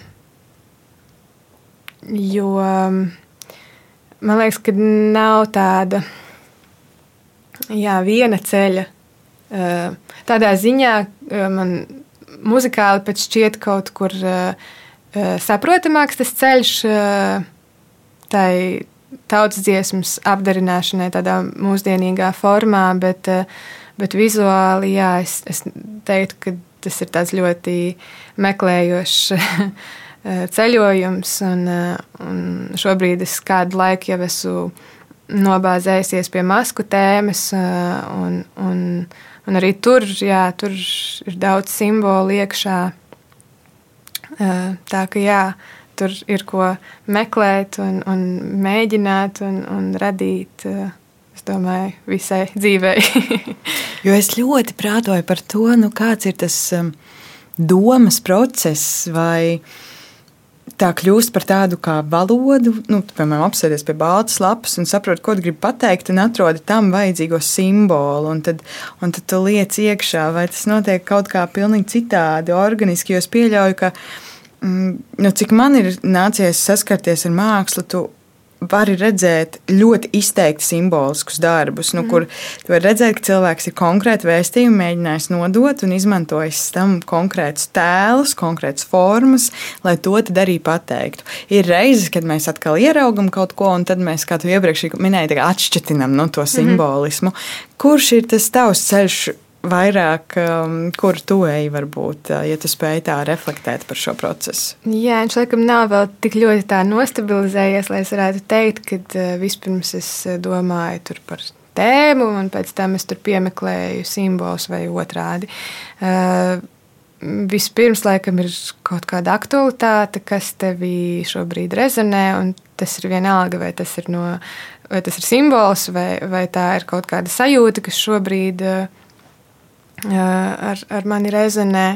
jo man liekas, ka nav tāda jā, viena ceļa. Uh, tādā ziņā man muzikāli pat šķiet kaut kur uh, saprotamāks tas ceļš. Tai tautas dziesmas apdarināšanai tādā mūsdienīgā formā, bet, eh, bet vizuāli, jā, es, es teiktu, ka tas ir ļoti meklējošs eh, <laughs> ceļojums, un, eh, un šobrīd es kādu laiku jau esmu nobāzējusies pie masku tēmas, un, un, un arī tur, jā, tur ir daudz simbolu iekšā. Tā ka jā, tur ir ko meklēt, un, un mēģināt un, un radīt. Eh, es domāju, visai dzīvei. <laughs> jo es ļoti prātoju par to, nu, kāds ir tas um, domas process vai tā kļūst par tādu kā valodu, nu, piemēram, apsēties pie baltas lapas un saprot, ko gribi pateikt, un atrodi tam vajadzīgo simbolu. Un tad, un tad tu liec iekšā, vai tas notiek kaut kā pilnīgi citādi, organiski. Jo es pieļauju, ka Mm, nu, cik man ir nācies saskarties ar mākslu, tu vari redzēt ļoti izteikti simboliskus darbus, nu, mm. kur tu vari redzēt, ka cilvēks ir konkrēti vēstījumu mēģinājis nodot un izmantojis tam konkrētus tēlus, konkrētas formas, lai to arī pateiktu. Ir reizes, kad mēs atkal ieraugam kaut ko, un tad mēs, kā tu iepriekš minēji, atšķitinam no to mhm. simbolismu. Mm -hmm. Kurš ir tas tavs ceļš vairāk, um, kur tu ej, varbūt, uh, ja tu spēj tā reflektēt par šo procesu? Jā, viņš laikam nav vēl tik ļoti tā nostabilizējies, lai es varētu teikt, ka uh, vispirms es uh, domāju par tēmu, un pēc tam es tur piemeklēju simbolus vai otrādi. Uh, vispirms, laikam, ir kaut kāda aktualitāte, kas tevī šobrīd rezonē, un tas ir vienalga, vai tas ir, no, vai tas ir simbols, vai, vai tā ir kaut kāda sajūta, kas šobrīd uh, ar, ar mani rezonē.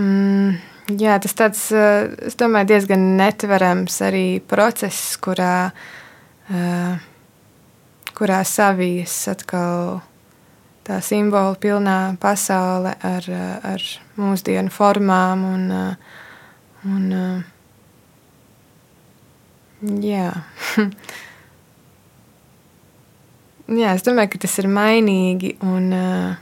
Mm, jā, tas tāds, es domāju, diezgan netverams arī process, kurā, kurā savijas atkal tā simbolu pilnā pasaule ar, ar mūsdienu formām un, un jā. <laughs> Jā, es domāju, ka tas ir mainīgi un, uh,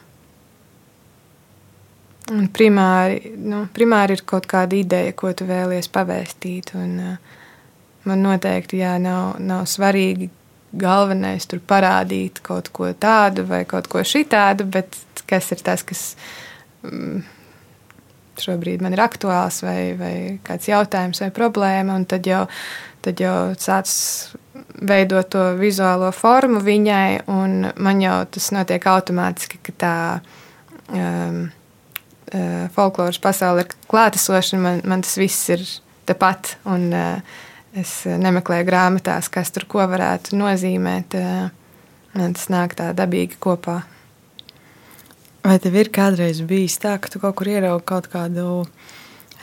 un primāri, nu, primāri ir kaut kāda ideja, ko tu vēlies pavēstīt. Un, uh, man noteikti jā, nav, nav svarīgi galvenais tur parādīt kaut ko tādu vai kaut ko šitādu, bet kas ir tas, kas mm, šobrīd man ir aktuāls vai, vai kāds jautājums vai problēma, un tad jau, tad jau sācis veidot to vizuālo formu viņai, un man jau tas notiek automātiski, ka tā um, uh, folkloras pasaule ir klātesoša, man, man tas viss ir tepat, un uh, es nemeklēju grāmatās, kas tur ko varētu nozīmēt. Uh, man tas nāk tā dabīgi kopā. Vai tev ir kādreiz bijis tā, ka tu kaut kur ieraugi kaut kādu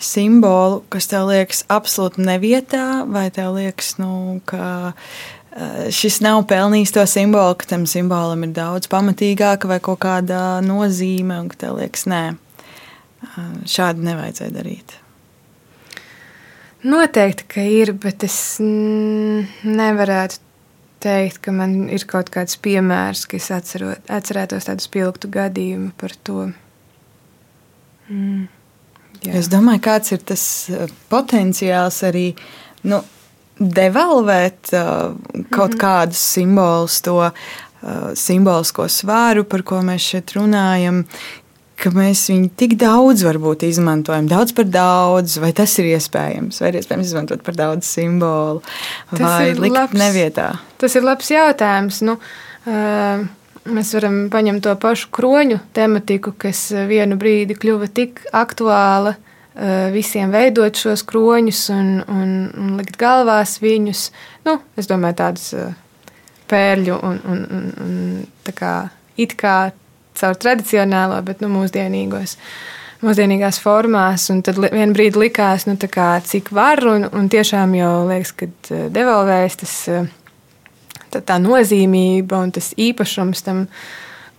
simbolu, kas tev liekas absolūti nevietā, vai tev liekas, nu, ka eh, šis nav pelnījis to simbolu, ka tam simbolam ir daudz pamatīgāka vai kaut kāda nozīme, un ka tev liekas, nē, eh, šādi nevajadzēja darīt. Noteikti, ka ir, bet es nevarētu teikt, ka man ir kaut kāds piemērs, ka es atcerot, atcerētos tādu spilgtu gadījumu par to. Mm. Jā. Es domāju, kāds ir tas eh, potenciāls arī nu, devalvēt uh, kaut mm -hmm. kādus simbolus, to uh, simbolisko svāru, par ko mēs šeit runājam, ka mēs viņu tik daudz varbūt izmantojam, daudz par daudz, vai tas ir iespējams, vai ir iespējams izmantot par daudz simbolu, tas vai likt labs, nevietā? Tas ir labs jautājums. Nu, uh, Mēs varam paņemt to pašu kroņu tematiku, kas vienu brīdi kļuva tik aktuāla eh, visiem veidot šos kroņus un, un, un likt galvās viņus. Nu, es domāju, tādus eh, pērļu un, un, un, un tā kā it kā caur tradicionālo, bet nu, mūsdienīgos. Mūsdienīgās formās, un tad vienā brīdī likās, nu, kā, cik var, un, un tiešām jau liekas, ka eh, devalvējas tas tā, tā nozīmība un tas īpašums tam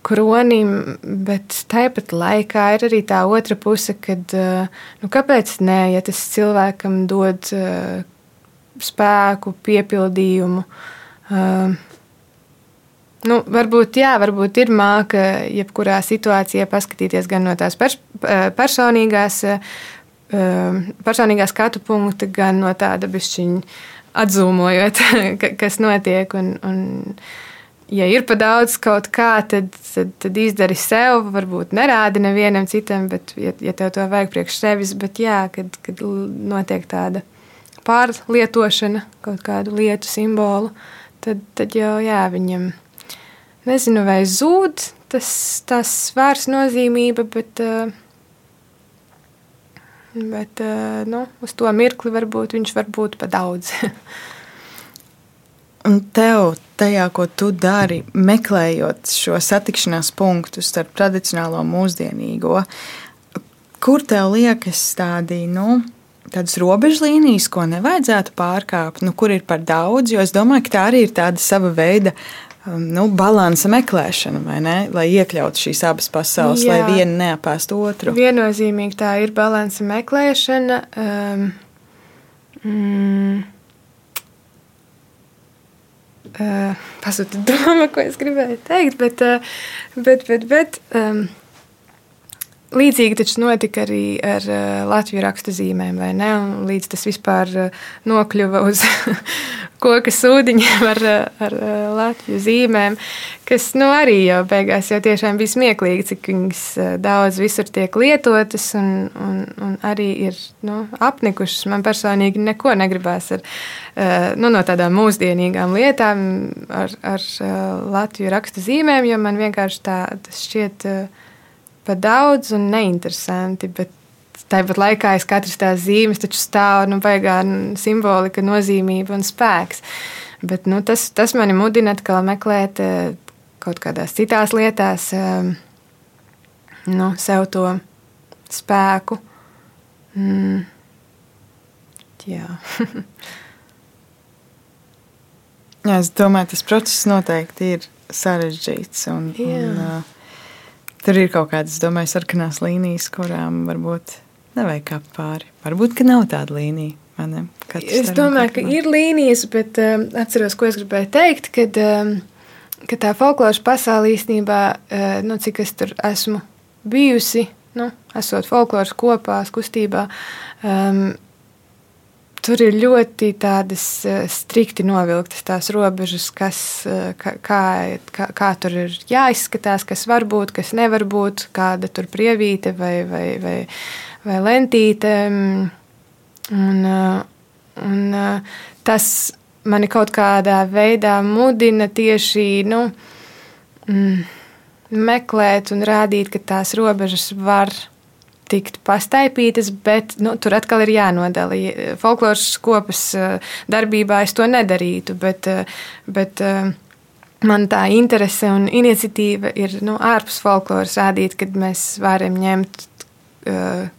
kronim, bet tāpat laikā ir arī tā otra puse, kad nu, kāpēc nē, ja tas cilvēkam dod spēku, piepildījumu. Nu, varbūt, jā, varbūt ir māka, jebkurā situācijā paskatīties gan no tās pers personīgās, personīgā skatu punkta, gan no tāda bišķiņa atzūmojot, <laughs> kas notiek. Un, un, ja ir pa daudz kaut kā, tad, tad, tad izdari sev, varbūt nerādi nevienam citam, bet, ja, ja tev to vajag priekš sevis, bet jā, kad, kad notiek tāda pārlietošana, kaut kādu lietu simbolu, tad, tad jau jā, viņam nezinu, vai zūd tas, tas svars nozīmība, bet uh, Bet eh, nu, uz to mirkli varbūt viņš var būt pa daudz. Un tev, tajā, ko tu dari, meklējot šo satikšanās punktu starp tradicionālo un mūsdienīgo, kur tev liekas tādi, nu, tādas robežlīnijas, ko nevajadzētu pārkāpt, nu, kur ir par daudz, jo es domāju, ka tā arī ir tāda sava veida nu, balansa meklēšana, ne? lai iekļautu šīs abas pasaules, Jā. lai viena neapēstu otru. Viennozīmīgi tā ir balansa meklēšana. Um, mm, uh, Pazuda doma, ko es gribēju teikt, bet, uh, bet, bet, bet um, Līdzīgi taču notika arī ar uh, Latvijas rakstu zīmēm, vai ne? Un līdz tas vispār uh, nokļuva uz <laughs> koka sūdiņiem ar, ar Latvijas zīmēm, kas nu, arī jau beigās jau tiešām bija smieklīgi, cik viņas daudz visur tiek lietotas un, un, un arī ir nu, apnikušas. Man personīgi neko negribās ar, nu, no tādām mūsdienīgām lietām ar, ar Latvijas rakstu zīmēm, jo man vienkārši tā šķiet pa daudz un neinteresanti. Bet tāpat laikā aiz katras tās zīmes taču stāv nu, baigā simbolika, nozīmība un spēks. Bet, nu, tas, tas mani mudina atkal meklēt eh, kaut kādās citās lietās, eh, nu, sev to spēku. Mm. Jā. <laughs> Jā, es domāju, tas process noteikti ir sarežģīts. Un, Jā. un, uh, Tur ir kaut kādas, domāju, sarkanās līnijas, kurām varbūt nevajag kāpt pāri. Varbūt, ka nav tāda līnija. Es domāju, ka ir līnijas, bet um, atceros, ko es gribēju teikt, kad, um, ka tā folkloras pasaule īstenībā, uh, nu, cik es tur esmu bijusi, nu, esot folkloras kopā, kustībā, um, tur ir ļoti tādas eh, strikti novilktas tās robežas, kas, kā, kā, kā, kā tur ir jāizskatās, kas var būt, kas nevar būt, kāda tur prievīte vai, vai, vai, vai lentīte. Un, eh, un tas mani kaut kādā veidā mudina tieši nu, mm, meklēt un rādīt, ka tās robežas var tikt pastaipītas, bet nu, tur atkal ir jānodala. Folkloras kopas eh, darbībā es to nedarītu, bet, bet man tā interese un iniciatīva ir nu, ārpus folkloras rādīt, kad mēs varam ņemt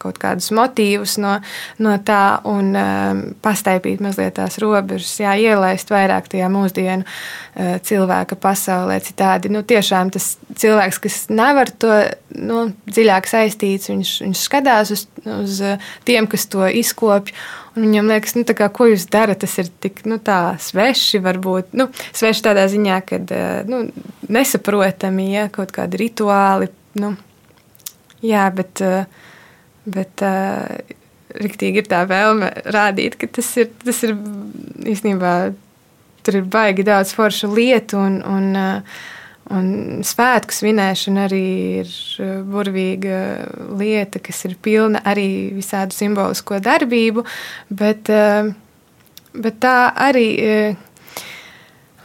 kaut kādus motīvus no, no tā un um, pastaipīt mazliet tās robežas, jā, ielaist vairāk tajā mūsdienu uh, cilvēka pasaulē. Citādi, nu, tiešām tas cilvēks, kas nevar to nu, dziļāk saistīts, viņš, viņš skatās uz, uz tiem, kas to izkopj. Viņam liekas, nu, kā, ko jūs darat, tas ir tik nu, sveši, varbūt nu, sveši tādā ziņā, ka nu, nesaprotami, ja kaut kādi rituāli. Nu, jā, bet uh, Bet uh, riktīgi ir tā vēlme rādīt, ka tas ir, tas ir īstenībā tur ir baigi daudz foršu lietu un, un, un svētku svinēšana arī ir burvīga lieta, kas ir pilna arī visādu simbolisko darbību, bet, bet tā arī.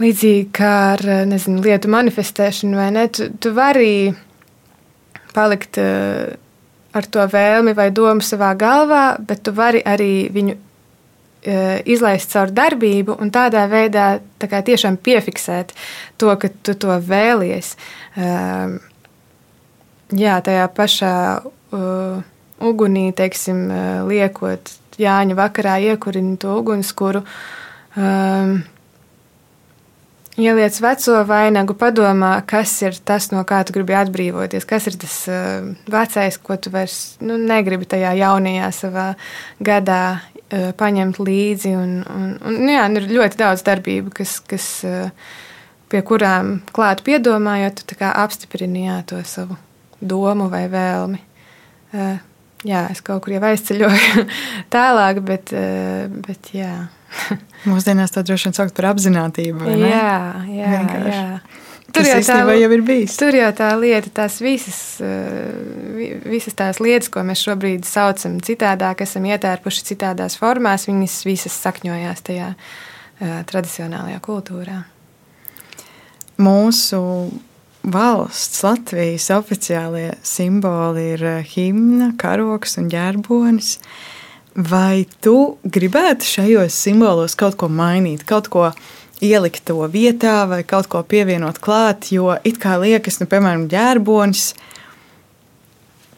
Līdzīgi kā ar nezinu, lietu manifestēšanu, vai ne? Tu, tu vari palikt uh, ar to vēlmi vai domu savā galvā, bet tu vari arī viņu e, izlaist caur darbību un tādā veidā tā tiešām piefiksēt to, ka tu to vēlies. Um, jā, tajā pašā uh, ugunī, teiksim, liekot Jāņa vakarā iekurina to ugunskura. Um, ieliec veco vainagu, padomā, kas ir tas, no kā tu gribi atbrīvoties, kas ir tas uh, vecais, ko tu vairs nu, negribi tajā jaunajā savā gadā uh, paņemt līdzi. Un, un, un, nu jā, ir ļoti daudz darbību, kas, kas, uh, pie kurām klāt piedomājot, tu apstiprini jā, to savu domu vai vēlmi. Uh, jā, es kaut kur jau aizceļoju <laughs> tālāk, bet, uh, bet jā. <laughs> Mūsdienās tā droši vien sauc par apziņotību. Jā, jā, Vienkārši. jā. Tur jau, tā, jau ir bijis. Tur jau tā lieta, tās visas, eh, visas tās lietas, ko mēs šobrīd saucam citādāk, esam ietērpuši citādās formās, viņas visas sakņojās tajā uh, tradicionālajā kultūrā. Mūsu valsts, Latvijas oficiālie simboli ir eh, himna, karoks un ģērbonis. Vai tu gribētu šajos simbolos kaut ko mainīt, kaut ko ielikt to vietā, vai kaut ko pievienot klāt? Jo it kā liekas, nu, piemēram, ģērbonis,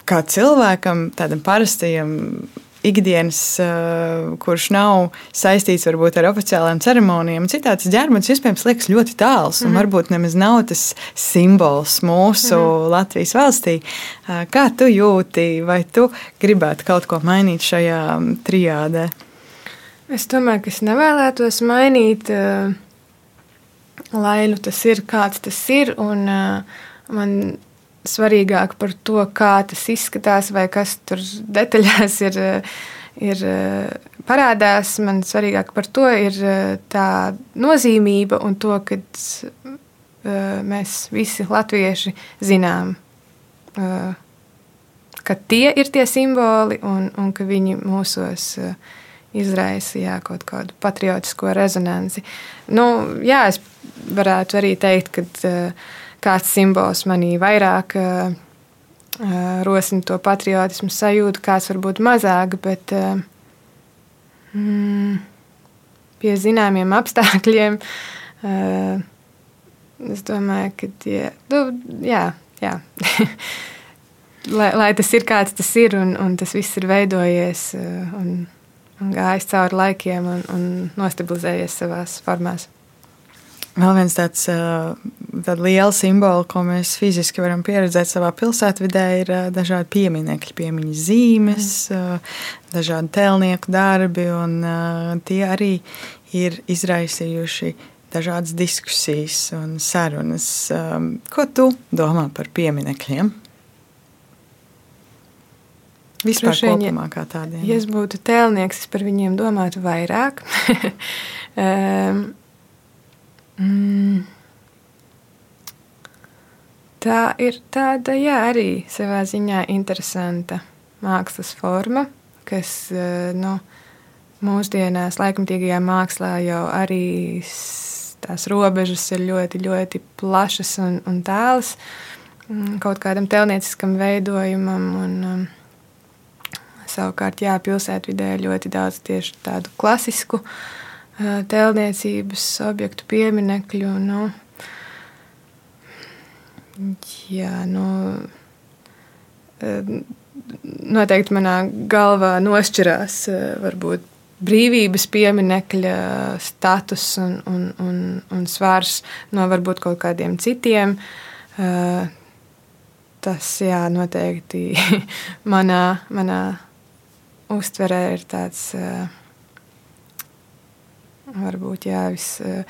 kā cilvēkam, tādam parastajam ikdienas, uh, kurš nav saistīts varbūt ar oficiālām ceremonijām. Citāds ģērbens iespējams liekas ļoti tāls un mm -hmm. varbūt nemaz nav tas simbols mūsu mm -hmm. Latvijas valstī. Uh, kā tu jūti, vai tu gribētu kaut ko mainīt šajā trijādē? Es domāju, ka es nevēlētos mainīt, uh, lai nu tas ir, kāds tas ir. Un, man svarīgāk par to, kā tas izskatās, vai kas tur detaļās ir, ir parādās. Man svarīgāk par to ir tā nozīmība un to, ka mēs visi latvieši zinām, ka tie ir tie simboli un, un ka viņi mūsos izraisa jā, kaut kādu patriotisko rezonanci. Nu, jā, es varētu arī teikt, ka uh, kāds simbols manī vairāk uh, rosina to patriotismu sajūtu, kāds varbūt mazāk, bet uh, mm, pie zināmiem apstākļiem uh, es domāju, ka tie, nu, jā, jā. <laughs> lai, lai tas ir kāds tas ir un, un tas viss ir veidojies un, un gājis cauri laikiem un, un nostabilizējies savās formās. Vēl viens tāds liels simbols, ko mēs fiziski varam pieredzēt savā pilsētvidē, ir dažādi pieminekļi, piemiņas zīmes, mm. dažādi tēlnieku darbi, un tie arī ir izraisījuši dažādas diskusijas un sarunas. Ko tu domā par pieminekļiem? Vispār kopumā kā tādiem. Ja es būtu tēlnieks, es par viņiem domātu vairāk. <laughs> um, Mm. Tā ir tāda, jā, arī savā ziņā interesanta mākslas forma, kas eh, nu, mūsdienās, laikmatīgajā mākslā jau arī tās robežas ir ļoti, ļoti plašas un, un tālas mm, kaut kādam telnieciskam veidojumam. Un, um, savukārt, jā, pilsētvidē ir ļoti daudz tieši tādu klasisku uh, tēlniecības objektu pieminekļu. Nu, jā, nu, noteikti manā galvā nošķirās varbūt brīvības pieminekļa status un, un, un, un svars no varbūt kaut kādiem citiem. Tas jā, noteikti <laughs> manā, manā uztverē ir tāds. Uh, varbūt jā, vis, eh,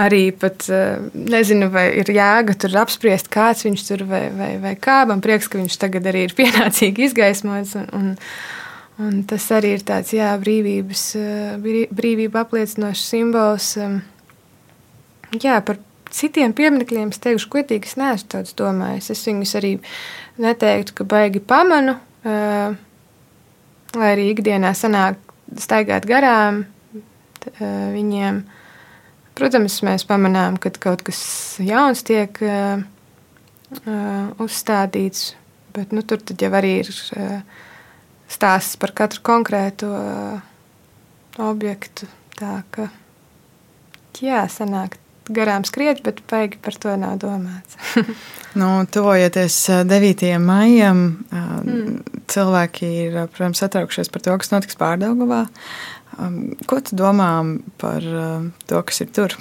arī pat eh, nezinu, vai ir jēga tur apspriest, kāds viņš tur vai, vai, vai kā. Man prieks, ka viņš tagad arī ir <laughs> pienācīgi izgaismots. Un, un, un tas arī ir tāds jā, brīvības, eh, brīvība apliecinošs simbols. Jā, par citiem pieminekļiem es teikšu, godīgi, es neesmu tāds domājis. Es viņus arī neteiktu, ka baigi pamanu, lai arī ikdienā sanāk staigāt garām, viņiem. Protams, mēs pamanām, ka kaut kas jauns tiek uh, uzstādīts, bet nu, tur jau arī ir uh, stāsts par katru konkrētu uh, objektu. Tā ka, jā, sanāk garām skriet, bet baigi par to nav domāts. <laughs> nu, tuvojoties 9. maijam, mm. cilvēki ir, protams, satraukšies par to, kas notiks Pārdaugavā. Ko tu domā par to, kas ir tur?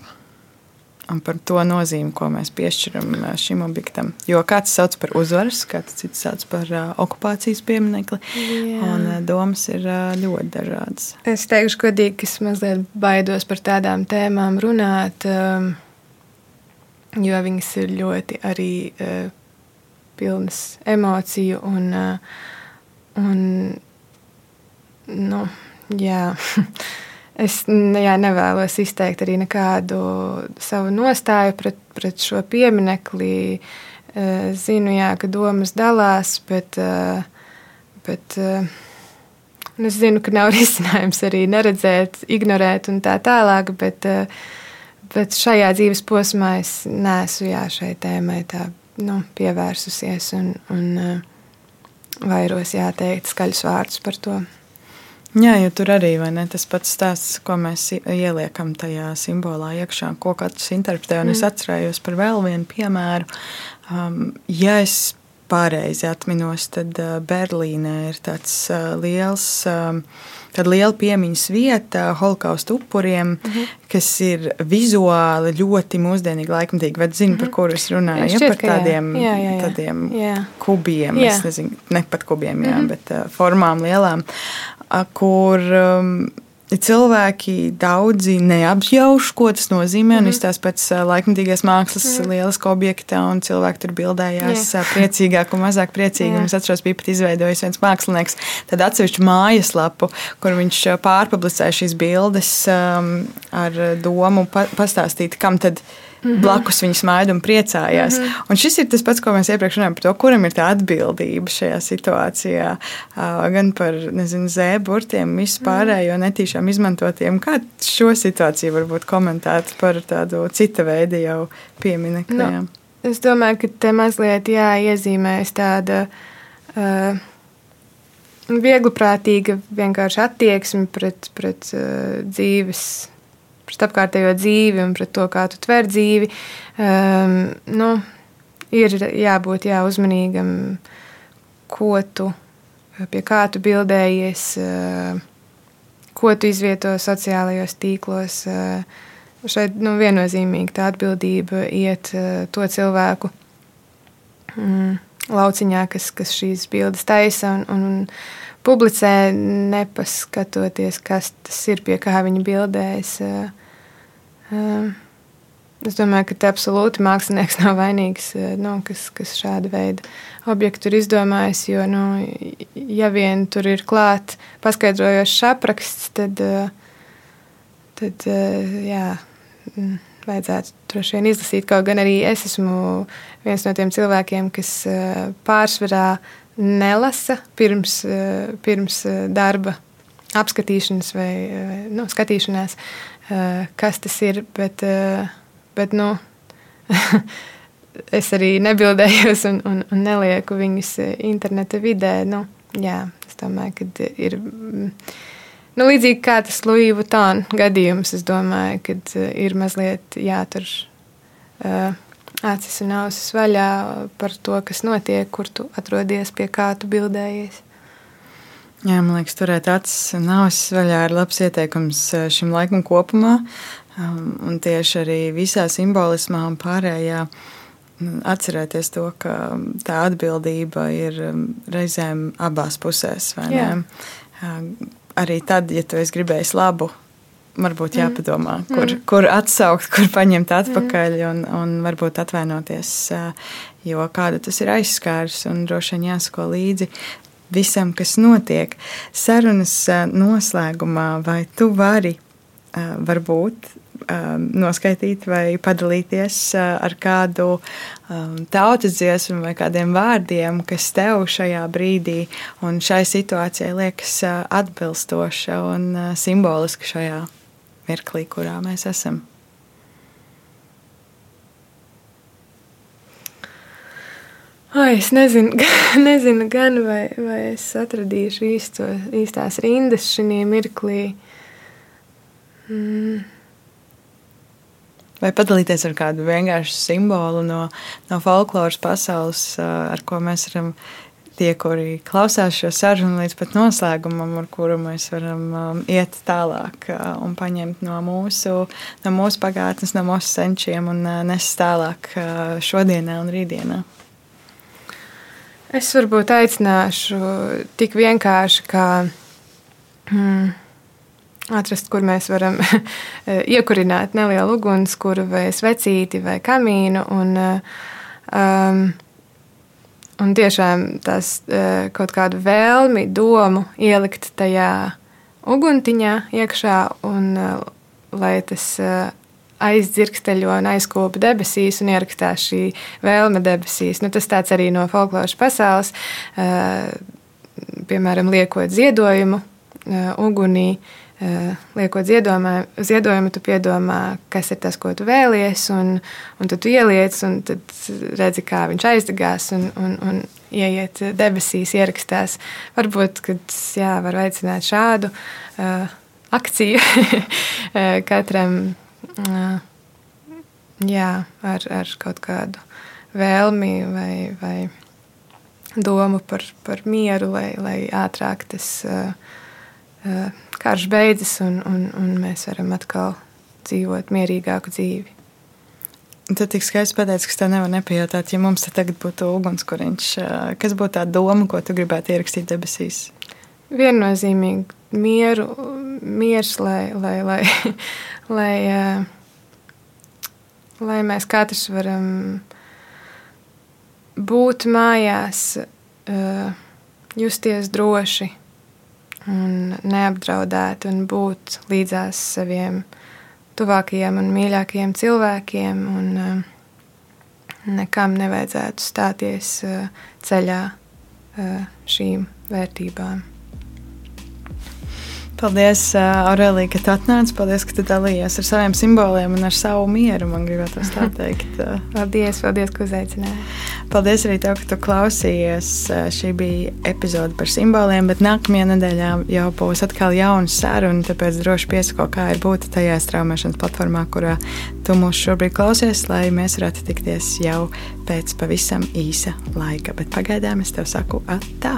un par to nozīmi, ko mēs piešķiram šim objektam. Jo kāds sauc par uzvaras, kāds cits sauc par uh, okupācijas pieminekli, Jā. un uh, domas ir uh, ļoti dažādas. Es teikšu, godīgi, ka es mazliet baidos par tādām tēmām runāt, um, jo viņas ir ļoti arī uh, pilnas emociju un, uh, un nu, jā. <laughs> Es jā, nevēlos izteikt arī nekādu savu nostāju pret, pret šo pieminekli. Eh, zinu, jā, ka domas dalās, bet, eh, bet eh, es zinu, ka nav <laughs> risinājums arī neredzēt, ignorēt un tā tālāk. Bet, bet šajā dzīves posmā es neesmu jā, šai tēmai tā, nu, pievērsusies un, un vairos jāteikt skaļus vārdus par to. Jā, jo tur arī ne, tas pats stāsts, ko mēs ieliekam tajā simbolā iekšā, ko katrs interpretē. Mm. es atcerējos par vēl vienu piemēru. Um, ja es pareizi atminos, tad uh, Berlīnē ir tāds uh, liels. Um, Tad liela piemiņas vieta holokausta upuriem, mm -hmm. kas ir vizuāli ļoti mūsdienīgi, laikmatīgi. Vai zini, par mhm. kuru es runāju? Ja, par tādiem, jā. Jā, jā, jā. tādiem jā. kubiem, jā. es nezinu, ne pat kubiem, jā, mm -hmm. bet uh, formām lielām kur um, cilvēki daudzi neapjauš, ko tas nozīmē. Mm -hmm. Izstāsta pēc laikmatīgās mākslas mm -hmm. lieliska objekta, un cilvēki tur bildējās yeah. priecīgāk un mazāk priecīgi. Yeah. Es atceros, bija pat izveidojis viens mākslinieks tādu atsevišķu mājaslapu, kur viņš pārpublicēja šīs bildes um, ar domu pa pastāstīt, kam tad ir Mm -hmm. Blakus viņa smaida un priecājās. Mm -hmm. Un šis ir tas pats, ko mēs iepriekš runājām par to, kuram ir tā atbildība šajā situācijā. Gan par zēburtiem, vispārējo netīšām izmantotiem. Kā šo situāciju varbūt komentēt par tādu cita veida jau pieminekļiem? No, es domāju, ka te mazliet jāiezīmēs tāda. Uh, Viegliprātīga vienkārši attieksme pret, pret uh, dzīves pret apkārtējo dzīvi un pret to, kā tu tver dzīvi. Um, nu, ir jābūt jā, uzmanīgam, ko tu, pie kā tu bildējies, uh, ko tu izvieto sociālajos tīklos. Uh, šeit nu, viennozīmīgi tā atbildība iet uh, to cilvēku mm, lauciņā, kas, kas šīs bildes taisa un, un, un publicē, nepaskatoties, kas tas ir, pie kā viņi bildēs. Ehm, es domāju, ka te absolūti mākslinieks nav vainīgs, eh, nu, kas, kas šāda veida objektu ir izdomājis. Jo, nu, ja vien tur ir klāts paskaidrojošs apraksts, tad, eh, tad eh, jā, vajadzētu droši vien izlasīt. Kaut gan arī es esmu viens no tiem cilvēkiem, kas pārsvarā nelasa pirms, pirms darba apskatīšanas vai nu, skatīšanās. Eh, kas tas ir. Bet, eh, bet nu, <laughs> es arī nebildējos un, un, un nelieku viņus eh, interneta vidē. Nu, jā, es domāju, ka ir. Mm, nu, līdzīgi kā tas Louis Vuitton gadījums, es domāju, ka ir mazliet jātur uh, acis un ausis vaļā par to, kas notiek, kur tu atrodies, pie kā tu bildējies. Jā, man liekas, turēt acis un ausis vaļā ir labs ieteikums eh, šim laikam kopumā. Um, un tieši arī visā simbolismā un pārējā mm, atcerēties to, ka tā atbildība ir mm, reizēm abās pusēs. Um, arī tad, ja tu esi gribējis labu, varbūt mm. jāpadomā, kur, mm. kur atsaukt, kur paņemt atpakaļ un, un varbūt atvainoties, uh, jo kādu tas ir aizskārs un droši vien jāsako līdzi visam, kas notiek. Sarunas noslēgumā, vai tu vari varbūt noskaidrot vai padalīties ar kādu tautas dziesmu vai kādiem vārdiem, kas tev šajā brīdī un šai situācijai liekas atbilstoša un simboliska šajā mirklī, kurā mēs esam. Ai, es nezinu, <laughs> nezinu gan, vai, vai es atradīšu īsto, īstās rindas šajā mirklī. Mm. Vai padalīties ar kādu vienkāršu simbolu no, no folkloras pasaules, ar ko mēs varam tie, kuri klausās šo sarunu līdz pat noslēgumam, ar kuru mēs varam um, iet tālāk uh, un paņemt no mūsu, no mūsu pagātnes, no mūsu senčiem un uh, nest tālāk uh, šodienā un rītdienā. Es varbūt aicināšu tik vienkārši, kā hmm, atrast, kur mēs varam <laughs> iekurināt nelielu ugunskura vai svecīti vai kamīnu. Un, um, un tiešām tas kaut kādu vēlmi, domu ielikt tajā uguntiņā iekšā un lai tas aizdzirksteļo un aizkopa debesīs un ierakstās šī vēlme debesīs. Nu, tas tāds arī no folkloras pasaules, piemēram, liekot ziedojumu ugunī. Liekot ziedojumu, tu piedomā, kas ir tas, ko tu vēlies, un, un tad tu ieliec, un tad redzi, kā viņš aizdegās un, un, un ieiet debesīs, ierakstās. Varbūt, kad jā, var veicināt šādu uh, akciju <laughs> katram jā, ar, ar kaut kādu vēlmi vai, vai domu par, par mieru, lai, lai ātrāk tas karš beidzas un, un, un mēs varam atkal dzīvot mierīgāku dzīvi. Tad tik skaisti pateicis, ka tev nevar nepajautāt, ja mums te tagad būtu ugunskuriņš. Kas būtu tā doma, ko tu gribētu ierakstīt debesīs? Viennozīmīgi mieru, miers, lai, lai, lai, lai, lai mēs katrs varam būt mājās, justies droši un neapdraudēti un būt līdzās saviem tuvākajiem un mīļākajiem cilvēkiem. Un, nekam nevajadzētu stāties ceļā šīm vērtībām. Paldies, Aurelija, ka tu atnāci. Paldies, ka tu dalījies ar saviem simboliem un ar savu mieru. Man gribētu tā teikt. <laughs> paldies, paldies, ka uzaicināji. Paldies arī tev, ka tu klausījies. Šī bija epizode par simboliem, bet nākamajā nedēļā jau būs atkal jauna saruna. Tāpēc droši piesako, kā ir būt tajā straumēšanas platformā, kurā tu mūs šobrīd klausies, lai mēs varētu tikties jau pēc pavisam īsa laika. Bet pagaidām es tev saku atā.